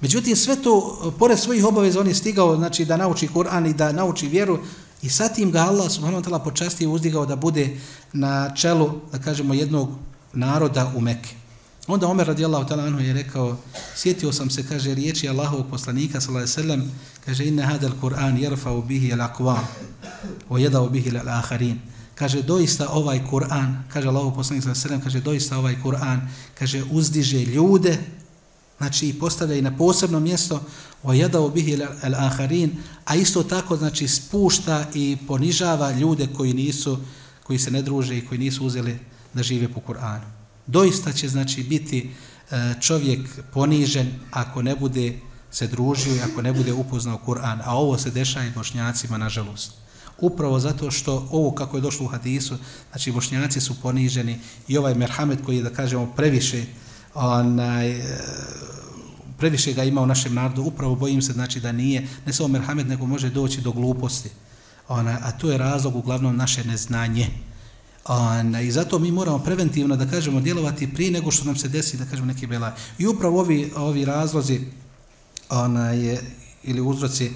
Međutim, sve to, pored svojih obaveza, on je stigao znači, da nauči Kur'an i da nauči vjeru i sa tim ga Allah subhanahu wa ta'ala počasti i uzdigao da bude na čelu, da kažemo, jednog naroda u Mekke. Onda Omer radijallahu ta'ala anhu je rekao, sjetio sam se, kaže, riječi Allahovog poslanika, sallallahu sallam, kaže, inna hadal Kur'an jerfa'u bihi al aqwa, o jedao bihi al aharin. Kaže, doista ovaj Kur'an, kaže Allahov poslanik, sallallahu sallam, kaže, doista ovaj Kur'an, kaže, uzdiže ljude, znači postavlja i na posebno mjesto o jedao bihi al aharin, a isto tako znači spušta i ponižava ljude koji nisu koji se ne druže i koji nisu uzeli da žive po Kur'anu. Doista će znači biti e, čovjek ponižen ako ne bude se družio i ako ne bude upoznao Kur'an, a ovo se dešava i bošnjacima nažalost. Upravo zato što ovo kako je došlo u hadisu, znači bošnjaci su poniženi i ovaj merhamet koji je da kažemo previše onaj, e, previše ga ima u našem narodu, upravo bojim se znači da nije, ne samo merhamet, nego može doći do gluposti. Ona, a to je razlog uglavnom naše neznanje. Ona, I zato mi moramo preventivno, da kažemo, djelovati prije nego što nam se desi, da kažemo, neki belaj. I upravo ovi, ovi razlozi ona, je, ili uzroci,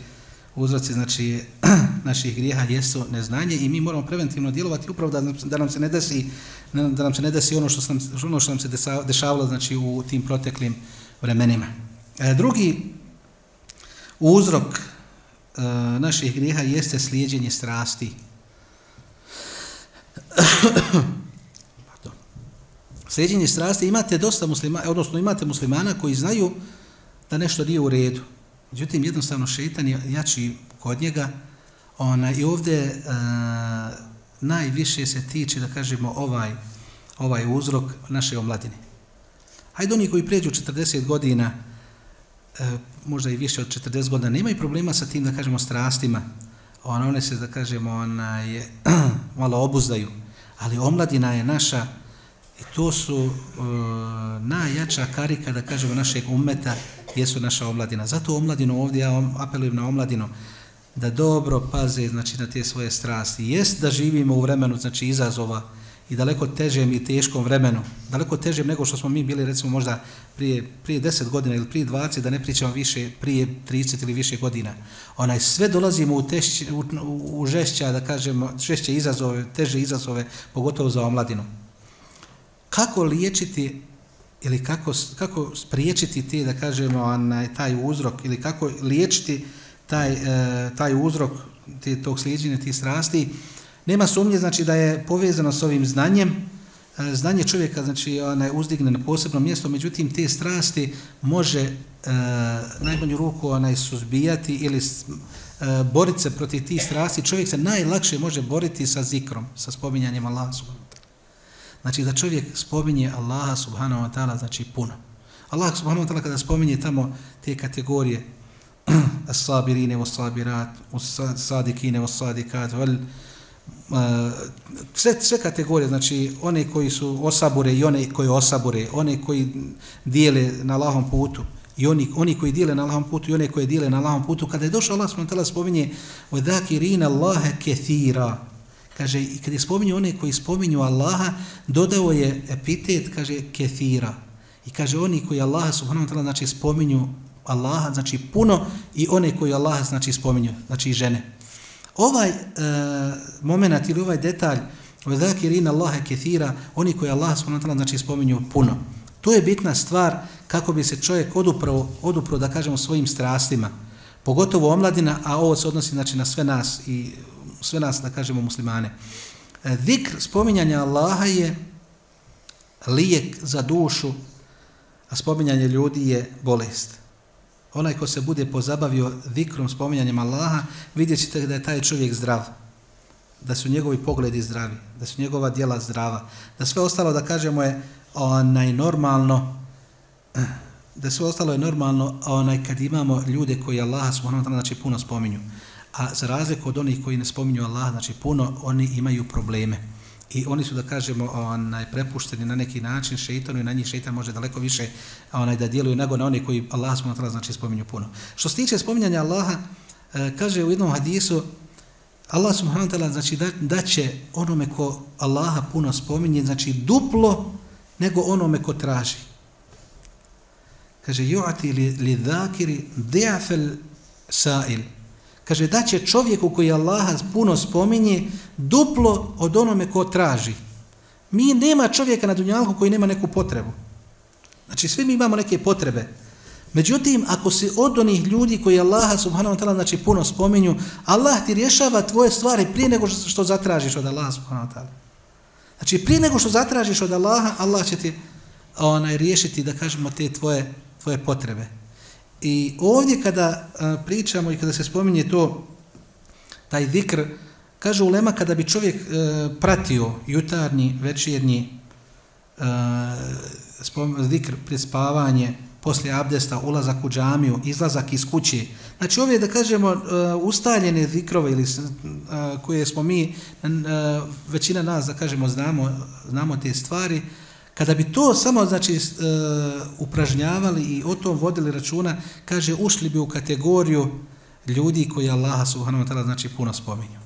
uzroci znači, (clears throat) naših grijeha jesu neznanje i mi moramo preventivno djelovati upravo da, da nam se ne desi da nam se ne desi ono što, sam, ono što nam se dešavalo znači, u tim proteklim vremenima. E, drugi uzrok e, naših grijeha jeste slijedjenje strasti slijedjenje strasti imate dosta muslimana, odnosno imate muslimana koji znaju da nešto nije u redu. Međutim, jednostavno šeitan je jači kod njega ona, i ovdje e, najviše se tiče, da kažemo, ovaj, ovaj uzrok naše omladine. Hajde oni koji pređu 40 godina, e, možda i više od 40 godina, nemaju problema sa tim, da kažemo, strastima. Ona, one se, da kažemo, ona je, (clears throat) malo obuzdaju. Ali omladina je naša i to su e, najjača karika, da kažemo, našeg ummeta, jesu naša omladina. Zato omladinu ovdje, ja apelujem na omladinu, da dobro paze znači, na te svoje strasti. Jest da živimo u vremenu znači, izazova i daleko težem i teškom vremenu, daleko težem nego što smo mi bili recimo možda prije, prije 10 godina ili prije 20, da ne pričamo više prije 30 ili više godina. Onaj sve dolazimo u, tešći, u, u žešća, da kažemo, žešće izazove, teže izazove, pogotovo za omladinu. Kako liječiti ili kako, kako spriječiti te, da kažemo, onaj, taj uzrok ili kako liječiti taj, e, taj uzrok te, tog slijedženja, tih strasti, nema sumnje znači da je povezano s ovim znanjem, e, znanje čovjeka znači ona uzdigne na posebno mjesto, međutim te strasti može e, najmanju ruku onaj suzbijati ili e, boriti se protiv tih strasti. Čovjek se najlakše može boriti sa zikrom, sa spominjanjem Allaha subhanahu wa ta'ala. Znači da čovjek spominje Allaha subhanahu wa ta'ala znači puno. Allah subhanahu wa ta'ala kada spominje tamo te kategorije (clears throat) as-sabirine was-sabirat, us-sadikine, was-sadikat, wal sve, sve kategorije, znači one koji su osabure i one koji osabure, one koji dijele na lahom putu i oni, oni koji dijele na lahom putu i one koji dijele na lahom putu, kada je došao Allah s.w.t. spominje وَذَاكِرِينَ اللَّهَ كَثِيرًا kaže, i kada je spominje one koji spominju Allaha, dodao je epitet, kaže, kethira. I kaže, oni koji Allaha subhanahu wa ta'ala, znači, spominju Allaha, znači, puno, i one koji Allaha, znači, spominju, znači, žene ovaj e, moment ili ovaj detalj وَذَاكِرِينَ اللَّهَ كَثِيرًا oni koji Allah s.w.t. znači spominju puno. To je bitna stvar kako bi se čovjek odupro, odupro da kažemo svojim strastima. Pogotovo omladina, a ovo se odnosi znači, na sve nas i sve nas, da kažemo, muslimane. E, zikr, spominjanja Allaha je lijek za dušu, a spominjanje ljudi je bolest. Onaj ko se bude pozabavio zikrom, spominjanjem Allaha, vidjet ćete da je taj čovjek zdrav, da su njegovi pogledi zdravi, da su njegova djela zdrava, da sve ostalo, da kažemo, je onaj normalno, da sve ostalo je normalno onaj kad imamo ljude koji Allaha subhanahu wa ta'ala znači puno spominju. A za razliku od onih koji ne spominju Allaha, znači puno, oni imaju probleme. I oni su, da kažemo, onaj, prepušteni na neki način šejtanu i na njih šejtan može daleko više onaj, da djeluju nego na oni koji Allah subhanahu znači spominju puno. Što se tiče spominjanja Allaha, e, kaže u jednom hadisu, Allah subhanahu wa ta'ala znači da, da će onome ko Allaha puno spominje, znači duplo nego onome ko traži. Kaže, ju'ati li, li dhakiri di'afel sa'il. Kaže, da će čovjeku koji Allaha puno spominje duplo od onome ko traži. Mi nema čovjeka na dunjalku koji nema neku potrebu. Znači, svi mi imamo neke potrebe. Međutim, ako si od onih ljudi koji Allaha subhanahu wa ta'ala znači puno spominju, Allah ti rješava tvoje stvari prije nego što zatražiš od Allaha subhanahu wa ta'ala. Znači, prije nego što zatražiš od Allaha, Allah će ti onaj, riješiti, da kažemo, te tvoje, tvoje potrebe. I ovdje kada a, pričamo i kada se spominje to, taj zikr, kaže ulema kada bi čovjek e, pratio jutarnji, večernji a, spom, zikr, prespavanje, poslije abdesta, ulazak u džamiju, izlazak iz kuće. Znači ovdje da kažemo e, ustaljene zikrove ili koje smo mi, većina nas da kažemo znamo, znamo te stvari, Kada bi to samo znači e, upražnjavali i o tom vodili računa, kaže ušli bi u kategoriju ljudi koji Allaha subhanahu wa ta'ala znači puno spominju.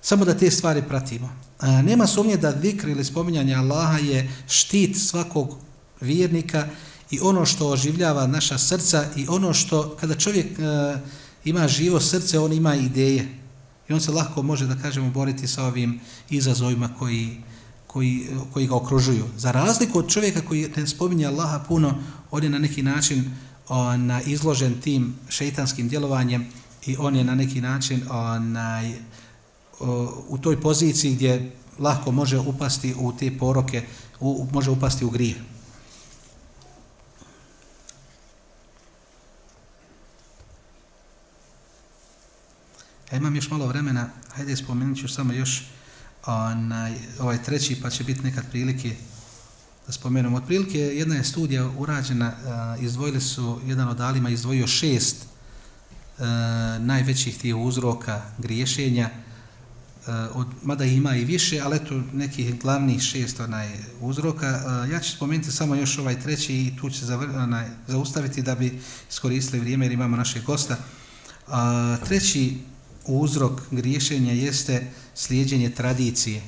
Samo da te stvari pratimo. E, nema sumnje da zikr ili spominjanje Allaha je štit svakog vjernika i ono što oživljava naša srca i ono što kada čovjek e, ima živo srce, on ima ideje. I on se lahko može da kažemo boriti sa ovim izazovima koji koji, koji ga okružuju. Za razliku od čovjeka koji ne spominje Allaha puno, on je na neki način ona, izložen tim šeitanskim djelovanjem i on je na neki način onaj, u toj poziciji gdje lahko može upasti u te poroke, u, može upasti u grije. Ja imam još malo vremena, hajde spomenut ću samo još onaj, ovaj treći, pa će biti nekad prilike da spomenem. Od prilike jedna je studija urađena, e, izdvojili su, jedan od alima izdvojio šest e, najvećih tih uzroka griješenja, e, od, mada ima i više, ali eto nekih glavnih šest onaj, uzroka. Ja ću spomenuti samo još ovaj treći i tu ću zavr, onaj, zaustaviti da bi iskoristili vrijeme jer imamo našeg gosta. A, treći uzrok griješenja jeste slijedjenje tradicije.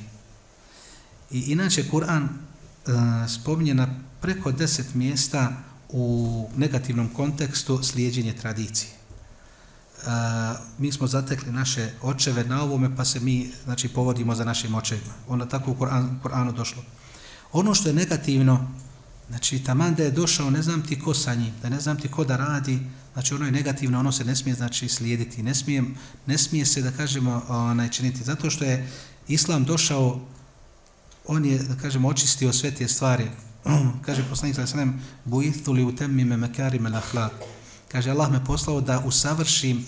I inače Kur'an uh, spominje na preko deset mjesta u negativnom kontekstu slijedjenje tradicije. Uh, mi smo zatekli naše očeve na ovome, pa se mi znači, povodimo za našim očevima. Onda tako u Kur'anu došlo. Ono što je negativno, znači taman da je došao, ne znam ti ko sa njim, da ne znam ti ko da radi, Znači ono je negativno, ono se ne smije znači slijediti, ne smije, ne smije se da kažemo onaj činiti zato što je islam došao on je da kažemo očistio sve te stvari. (clears throat) Kaže poslanik sallallahu alejhi ve sellem buithu li utammima makarim al-akhlaq. Kaže Allah me poslao da usavršim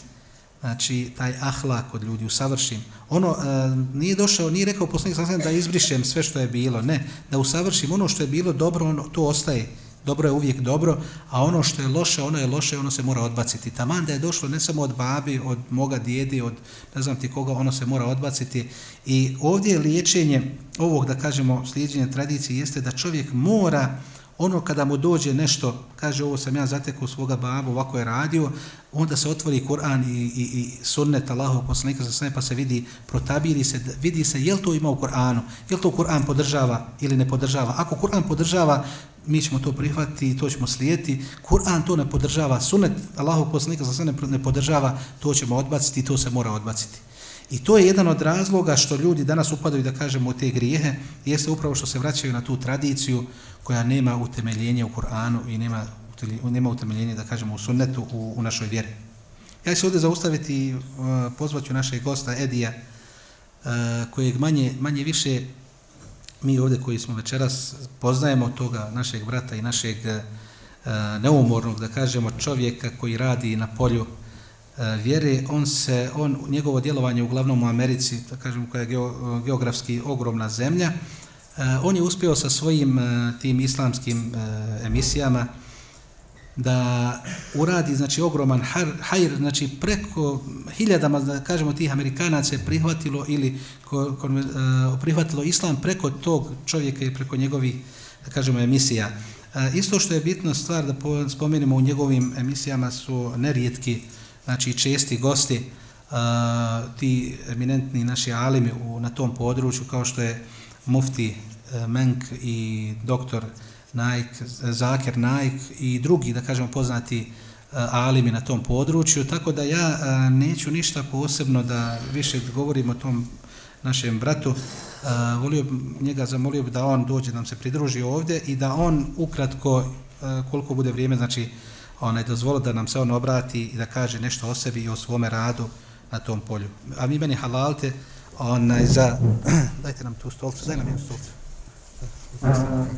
znači taj ahlak od ljudi usavršim. Ono e, nije došao, nije rekao poslanik sallallahu alejhi ve sellem da izbrišem sve što je bilo, ne, da usavršim ono što je bilo dobro, ono to ostaje. Dobro je uvijek dobro, a ono što je loše, ono je loše, ono se mora odbaciti. Taman da je došlo ne samo od babi, od moga djedi, od ne znam ti koga, ono se mora odbaciti. I ovdje liječenje ovog, da kažemo, slijedženje tradicije jeste da čovjek mora ono kada mu dođe nešto, kaže ovo sam ja zatekao svoga babu, ovako je radio, onda se otvori Kur'an i, i, i sunnet Allahov poslanika za sve, pa se vidi, protabiri se, vidi se je li to ima u Kur'anu, je li to Kur'an podržava ili ne podržava. Ako Kur'an podržava, mi ćemo to prihvatiti i to ćemo slijeti. Kur'an to ne podržava, sunnet Allahov poslanika za sve ne podržava, to ćemo odbaciti i to se mora odbaciti. I to je jedan od razloga što ljudi danas upadaju da kažemo te grijehe, jeste upravo što se vraćaju na tu tradiciju koja nema utemeljenja u Kur'anu i nema, nema utemeljenja da kažemo u sunnetu u, u našoj vjeri. Ja ću ovdje zaustaviti e, i pozvaću našeg gosta Edija, e, kojeg manje, manje više mi ovdje koji smo večeras poznajemo toga našeg brata i našeg e, neumornog, da kažemo, čovjeka koji radi na polju vjere, on se, on, njegovo djelovanje uglavnom u Americi, da kažemo, koja je geografski ogromna zemlja, Eh, on je uspio sa svojim eh, tim islamskim eh, emisijama, da uradi znači ogroman hajr znači preko hiljadama da kažemo tih Amerikanaca je prihvatilo ili ko, ko, prihvatilo islam preko tog čovjeka i preko njegovih da kažemo emisija. Isto što je bitno stvar da spomenemo u njegovim emisijama su nerijetki znači česti gosti ti eminentni naši alimi u, na tom području kao što je mufti eh, Menk i doktor Naik, Zakir Naik i drugi, da kažemo, poznati eh, alimi na tom području, tako da ja eh, neću ništa posebno da više govorim o tom našem bratu. Volio njega, zamolio bi da on dođe, da nam se pridruži ovdje i da on ukratko, koliko bude vrijeme, znači, onaj, dozvolo da nam se on obrati i da kaže nešto o sebi i o svome radu na tom polju. A mi meni halalte, onaj, za... (clears throat) Dajte nam tu stolcu, daj nam jednu stolcu.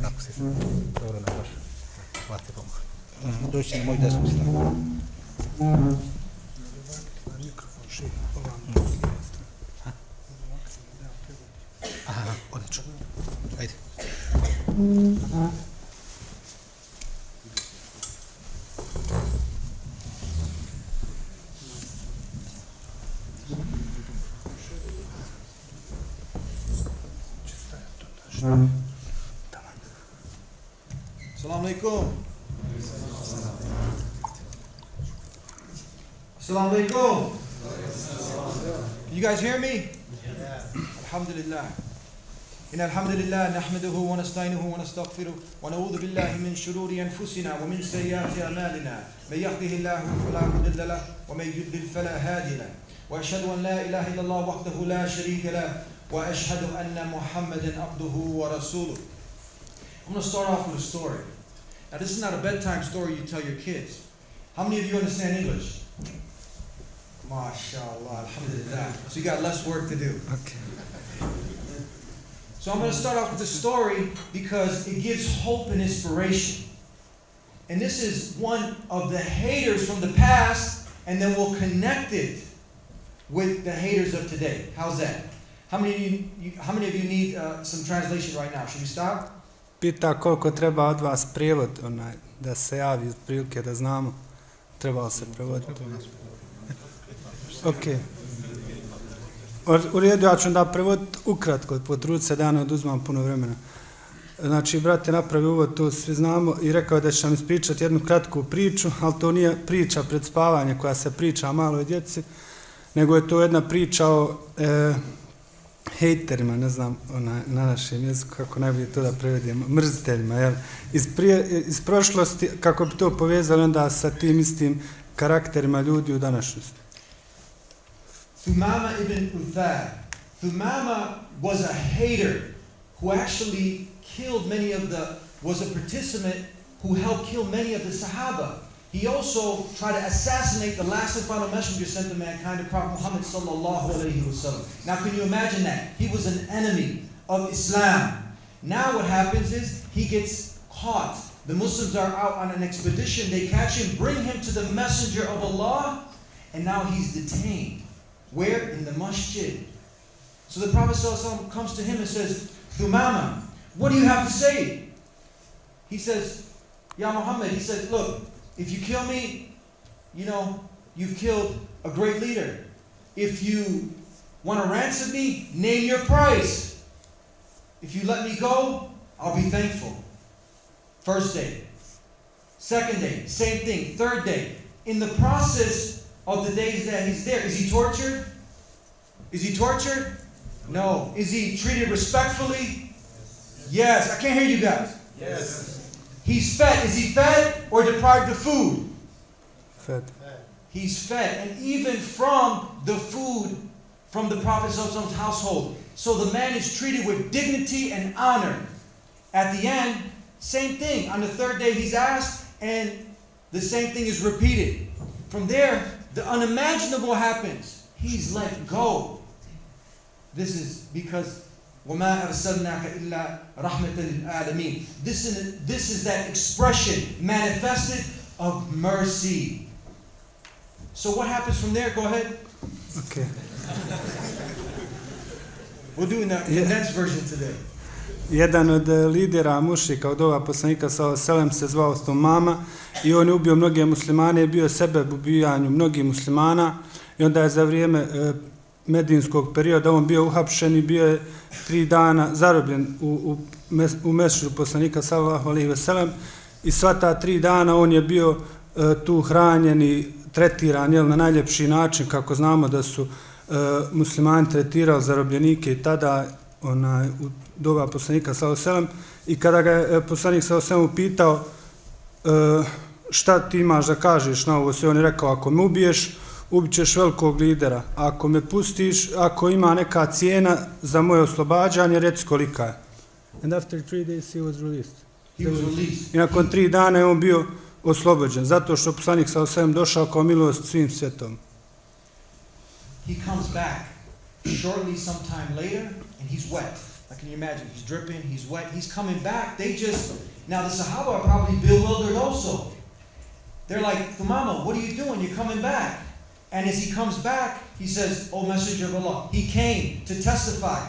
Kako si? Dobro nam baš. Hvala ti pomoć. Mhm, doći na moj desnu stranu. Aha, odlično. Ajde. Mm-hmm. Tamam. Selamünaleyküm. Selamünaleyküm. You guys hear me? Yeah. Alhamdulillah. إن الحمد لله نحمده ونستعينه ونستغفره ونعوذ بالله من شرور أنفسنا ومن سيئات أعمالنا من يهده الله فلا مضل له ومن يضلل فلا هادي له وأشهد أن لا إله إلا الله وحده لا شريك له وأشهد أن محمدا عبده ورسوله I'm going to start off with a story. Now, this is not a bedtime story you tell your kids. How many of you understand English? MashaAllah, alhamdulillah. So you got less work to do. Okay. So I'm going to start off with a story because it gives hope and inspiration. And this is one of the haters from the past, and then we'll connect it with the haters of today. How's that? How many of you, you how many of you need uh, some translation right now? Should we stop? pita koliko treba od vas prijevod, onaj, da se javi prilike da znamo. Trebalo se prevoditi. Okay. U redu, ja ću da prevoditi ukratko, potrud se da ne oduzmam puno vremena. Znači, brate, napravi uvod, to svi znamo, i rekao da će nam ispričati jednu kratku priču, ali to nije priča pred spavanje koja se priča maloj djeci, nego je to jedna priča o e, hejterima, ne znam ona, na našem jeziku kako najbolje to da prevedemo, mrziteljima, jel? Iz, prije, iz prošlosti, kako bi to povezali onda sa tim istim karakterima ljudi u današnjosti. Thumama ibn Uthar. Thumama was a hater who actually killed many of the, was a participant who helped kill many of the Sahaba. He also tried to assassinate the last and final messenger sent to mankind, the Prophet Muhammad sallallahu alaihi wasallam. Now, can you imagine that? He was an enemy of Islam. Now what happens is he gets caught. The Muslims are out on an expedition. They catch him, bring him to the messenger of Allah, and now he's detained. Where? In the masjid. So the Prophet ﷺ comes to him and says, Thumama, what do you have to say? He says, Ya Muhammad, he said, look, if you kill me, you know, you've killed a great leader. If you want to ransom me, name your price. If you let me go, I'll be thankful. First day. Second day, same thing. Third day. In the process of the days that he's there, is he tortured? Is he tortured? No. Is he treated respectfully? Yes. I can't hear you guys. Yes. He's fed. Is he fed or deprived of food? Fed. He's fed. And even from the food from the Prophet's household. So the man is treated with dignity and honor. At the end, same thing. On the third day, he's asked, and the same thing is repeated. From there, The unimaginable happens. He's let go. This is because وَمَا أَرْسَلْنَاكَ إِلَّا رَحْمَةً لِلْعَالَمِينَ this is, this is that expression manifested of mercy. So what happens from there? Go ahead. Okay. (laughs) We'll do in the Yeah. condensed version today. Jedan od e, lidera mušika od ova poslanika sa Selem se zvao Stomama i on je ubio mnoge muslimane i bio je sebe u ubijanju mnogih muslimana i onda je za vrijeme e, medinskog perioda on bio uhapšen i bio je tri dana zarobljen u, u, mes, u mešću poslanika sallallahu alaihi ve i sva ta tri dana on je bio e, tu hranjen i tretiran jel, na najljepši način. Kako znamo da su e, muslimani tretirali zarobljenike i tada onaj, u doba poslanika sallallahu alejhi ve i kada ga je e, poslanik sallallahu alejhi ve sellem pitao e, šta ti imaš da kažeš na ovo? Sve, on je rekao ako me ubiješ, ubićeš velikog lidera, ako me pustiš, ako ima neka cijena za moje oslobađanje, reci kolika je. And after three days he was released. He was released. I nakon tri dana je on bio oslobođen, zato što poslanik ve sellem došao kao milost svim svjetom. He comes back shortly sometime later and he's wet. I can you imagine? He's dripping, he's wet, he's coming back. They just, now the Sahaba are probably bewildered also. They're like, Thumama, what are you doing? You're coming back. And as he comes back, he says, O Messenger of Allah, he came to testify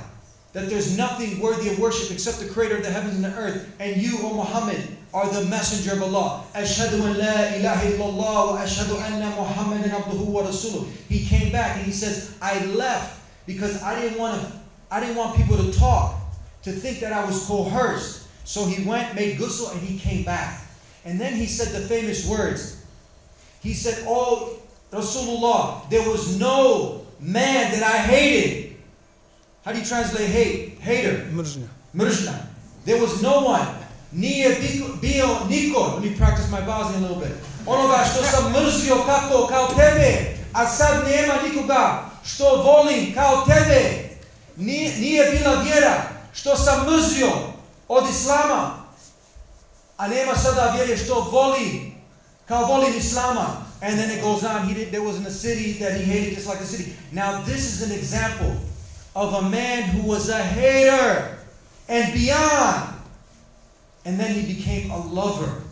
that there's nothing worthy of worship except the creator of the heavens and the earth. And you, O Muhammad, are the messenger of Allah. An la ilaha illallah wa anna Muhammadan abduhu wa rasuluh. He came back and he says, I left because I didn't want to I didn't want people to talk, to think that I was coerced. So he went, made ghusl, and he came back. And then he said the famous words. He said, Oh, Rasulullah, there was no man that I hated. How do you translate hate? Hater. There was no one. Biko- bio niko. Let me practice my Bosnian a little bit. Onoga što sam mrzio kako kao tebe, a sad nema nikoga što volim kao tebe. Nije, nije bila vjera što sam mrzio od Islama, a nema sada vjere što volim kao volim Islama. And then it goes on. He did, there wasn't a city that he hated just like the city. Now this is an example of a man who was a hater and beyond. And then he became a lover.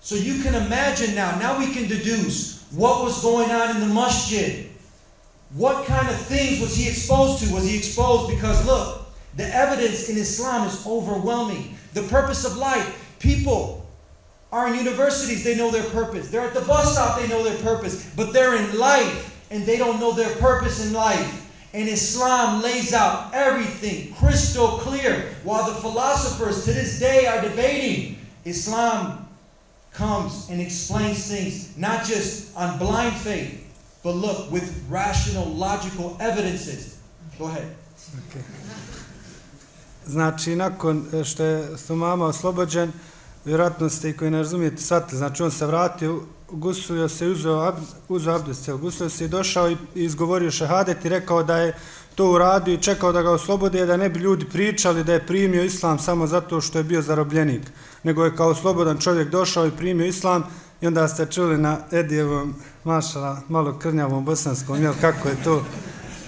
So you can imagine now, now we can deduce what was going on in the masjid. What kind of things was he exposed to? Was he exposed because look, the evidence in Islam is overwhelming. The purpose of life, people are in universities, they know their purpose. They're at the bus stop, they know their purpose. But they're in life and they don't know their purpose in life. And Islam lays out everything crystal clear. While the philosophers to this day are debating, Islam comes and explains things not just on blind faith, but look, with rational, logical evidences. Go ahead. Okay. Znači, nakon što je Thumama oslobođen, vjerojatno ste i koji ne razumijete shvatili, znači on se vratio, gusio se uzeo, uzeo abdest, gusio se i došao i, i izgovorio šehadet i rekao da je to uradio i čekao da ga oslobode, da ne bi ljudi pričali da je primio islam samo zato što je bio zarobljenik, nego je kao slobodan čovjek došao i primio islam i onda ste čuli na Edijevom, mašala, malo krnjavom bosanskom, jel, kako je to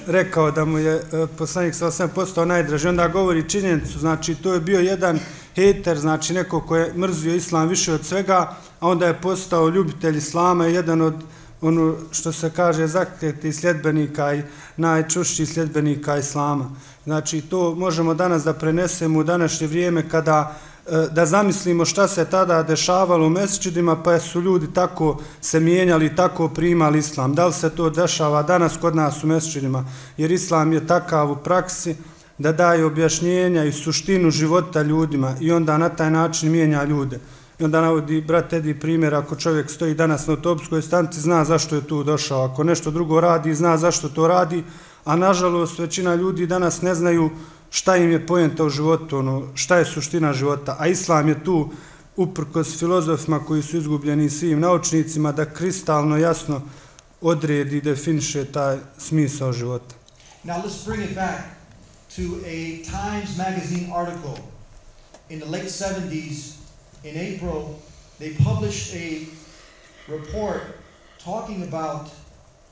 rekao da mu je e, poslanik sa 8% najdraži. Onda govori činjenicu, znači to je bio jedan hater, znači neko ko je mrzio islam više od svega, a onda je postao ljubitelj islama i jedan od ono što se kaže zakreti sljedbenika i najčušći sljedbenika islama. Znači to možemo danas da prenesemo u današnje vrijeme kada e, da zamislimo šta se tada dešavalo u mesečidima, pa su ljudi tako se mijenjali, tako primali islam. Da li se to dešava danas kod nas u mesečidima? Jer islam je takav u praksi da daje objašnjenja i suštinu života ljudima i onda na taj način mijenja ljude. I onda navodi brat Edi primjer, ako čovjek stoji danas na autobuskoj stanci, zna zašto je tu došao. Ako nešto drugo radi, zna zašto to radi, a nažalost većina ljudi danas ne znaju šta im je pojenta u životu, ono, šta je suština života. A islam je tu uprkos filozofima koji su izgubljeni svim naučnicima da kristalno jasno odredi i definiše taj smisao života. Now let's bring it back to a Times Magazine article. In the late 70s, in April, they published a report talking about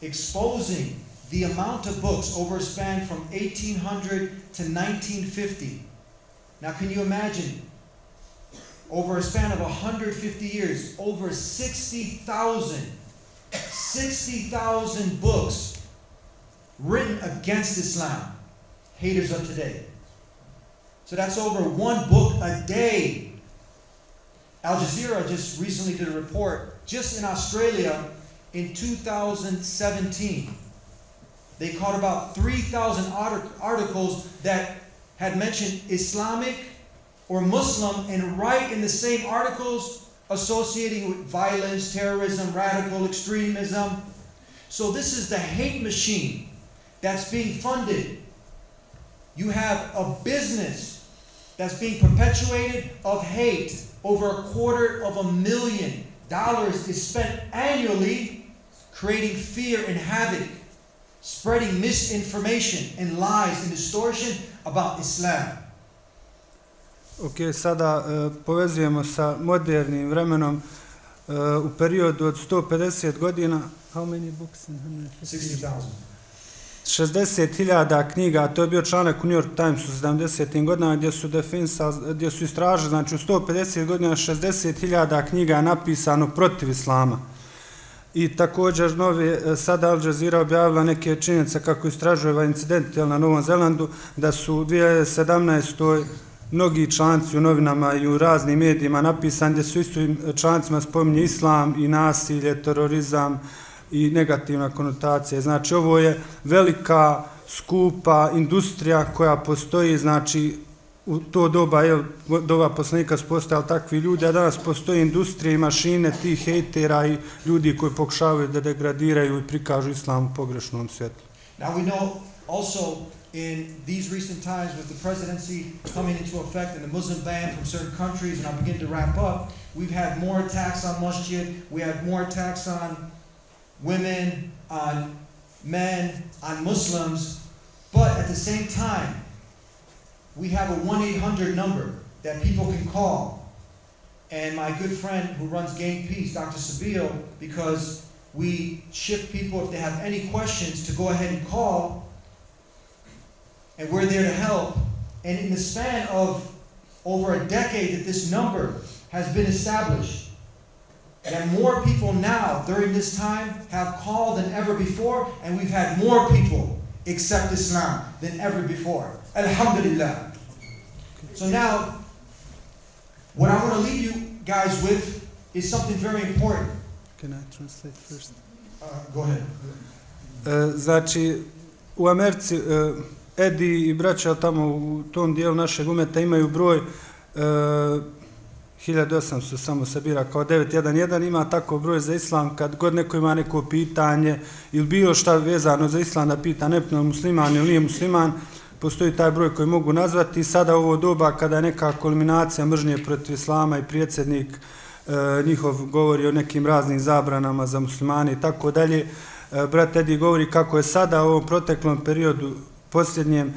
exposing the amount of books over a span from 1800 to 1950. Now, can you imagine? Over a span of 150 years, over 60,000, 60,000 books written against Islam, haters of today. So that's over one book a day. Al Jazeera just recently did a report, just in Australia in 2017. They caught about 3,000 articles that had mentioned Islamic or Muslim, and right in the same articles associating with violence, terrorism, radical extremism. So, this is the hate machine that's being funded. You have a business that's being perpetuated of hate. Over a quarter of a million dollars is spent annually creating fear and havoc spreading misinformation and lies and distortion about Islam. Ok, sada uh, povezujemo sa modernim vremenom uh, u periodu od 150 godina. How many books? in 150? 60,000. 60.000 knjiga, to je bio članak u New York Times u 70. godina gdje su, defensa, gdje su istražili, znači u 150 godina 60.000 knjiga napisano protiv Islama. I također novi, e, sada Al Jazeera objavila neke činjenice kako istražuje ovaj incident na Novom Zelandu, da su u 2017. mnogi članci u novinama i u raznim medijima napisani gdje su istim člancima spominje islam i nasilje, terorizam i negativna konotacija. Znači ovo je velika skupa industrija koja postoji, znači u to doba, je, doba poslanika su postali takvi ljudi, a danas postoji industrija i mašine tih hejtera i ljudi koji pokušavaju da degradiraju i prikažu islam u pogrešnom svijetu. Now we know also in these recent times with the presidency coming into effect and the Muslim ban from certain countries, and I'll begin to wrap up, we've had more attacks on masjid, we had more attacks on women, on men, on Muslims, but at the same time, we have a 1-800 number that people can call. And my good friend who runs Game Peace, Dr. Sabio, because we shift people if they have any questions to go ahead and call, and we're there to help. And in the span of over a decade that this number has been established, that more people now during this time have called than ever before, and we've had more people accept Islam than ever before. Alhamdulillah. So now, what I want to leave you guys with is something very important. Can I translate first? Uh, go ahead. Uh, znači, u Americi uh, Edi i braća tamo u tom dijelu našeg umeta imaju broj uh, 1800 samo sabira kao 911, ima tako broj za islam, kad god neko ima neko pitanje ili bilo šta vezano za islam da pita nepno musliman ili nije musliman, postoji taj broj koji mogu nazvati. Sada ovo doba kada je neka kulminacija mržnje protiv islama i predsjednik e, njihov govori o nekim raznim zabranama za muslimane i tako dalje, e, brat Edi govori kako je sada u ovom proteklom periodu posljednjem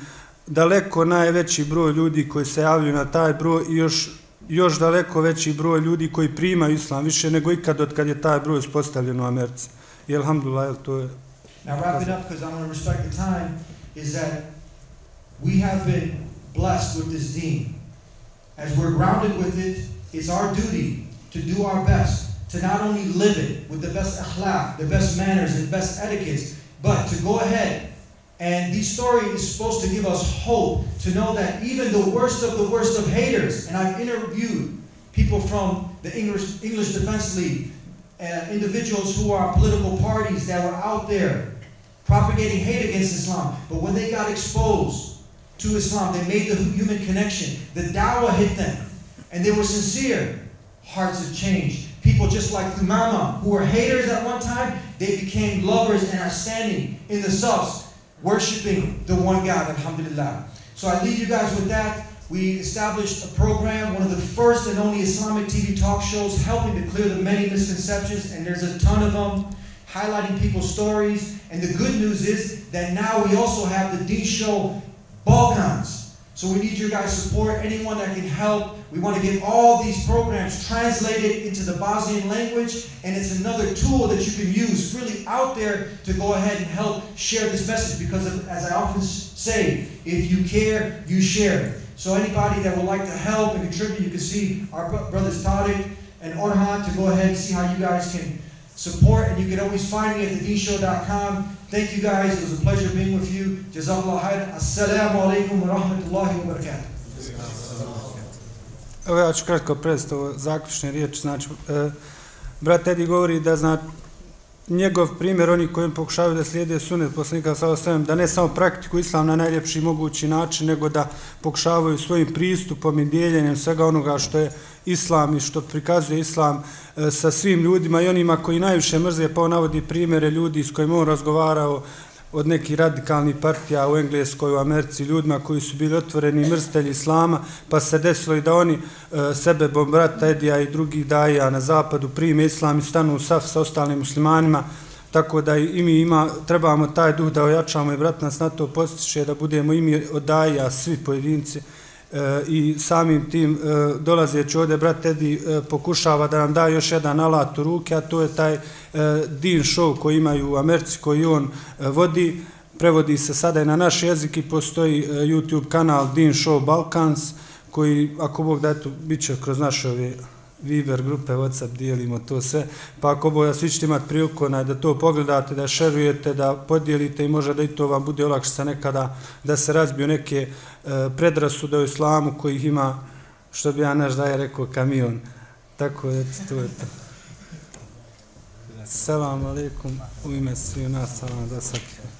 daleko najveći broj ljudi koji se javljaju na taj broj i još još daleko veći broj ljudi koji primaju islam, više nego ikad od kad je taj broj uspostavljen u Americi. I alhamdulillah, to je... Now wrapping up, because I want to respect the time, is that we have been blessed with this deen. As we're grounded with it, it's our duty to do our best to not only live it with the best akhlaq, the best manners and best etiquettes, but to go ahead and this story is supposed to give us hope to know that even the worst of the worst of haters, and I've interviewed people from the English, English Defense League, uh, individuals who are political parties that were out there propagating hate against Islam, but when they got exposed to Islam, they made the human connection. The dawah hit them, and they were sincere. Hearts have changed. People just like Thumama, who were haters at one time, they became lovers and are standing in the subs worshiping the one God, alhamdulillah. So I leave you guys with that. We established a program, one of the first and only Islamic TV talk shows, helping to clear the many misconceptions, and there's a ton of them, highlighting people's stories. And the good news is that now we also have the D show Balkans. So we need your guys' support. Anyone that can help. We want to get all these programs translated into the Bosnian language, and it's another tool that you can use really out there to go ahead and help share this message. Because of, as I often say, if you care, you share. So anybody that would like to help and contribute, you can see our brothers Tariq and Orhan to go ahead and see how you guys can support. And you can always find me at thedinshow.com. Thank you guys. It was a pleasure being with you. Jazakallah khairan. Assalamu alaikum wa rahmatullahi wa barakatuh. Evo ja ću kratko predstavu zaključne riječi. Znači, e, brat Edi govori da zna njegov primjer, oni koji pokušavaju da slijede sunet poslanika sa ostavim, da ne samo praktiku islam na najljepši mogući način, nego da pokušavaju svojim pristupom i dijeljenjem svega onoga što je islam i što prikazuje islam e, sa svim ljudima i onima koji najviše mrze, pa on navodi primjere ljudi s kojima on razgovarao od nekih radikalnih partija u Engleskoj, u Americi, ljudima koji su bili otvoreni mrstelji islama, pa se desilo i da oni e, sebe, brata Edija i drugih daja na zapadu prime islam i stanu u saf sa ostalim muslimanima, tako da i mi ima, trebamo taj duh da ojačamo i brat nas na to postiče da budemo i mi od daja, svi pojedinci, E, i samim tim e, dolazeći ovdje, brat Tedi e, pokušava da nam da još jedan alat u ruke, a to je taj e, din show koji imaju u Americi, koji on e, vodi, prevodi se sada i na naš jezik i postoji YouTube kanal Din Show Balkans, koji, ako Bog da, eto, bit će kroz naše ove Viber grupe, Whatsapp, dijelimo to sve. Pa ako boja svi ćete imati priliku da to pogledate, da šerujete, da podijelite i možda da i to vam bude olakšica nekada da se razbiju neke e, predrasude u islamu kojih ima, što bi ja naš daje rekao, kamion. Tako je, to je to. Salam alaikum, u ime svi u nas, salam da sakre.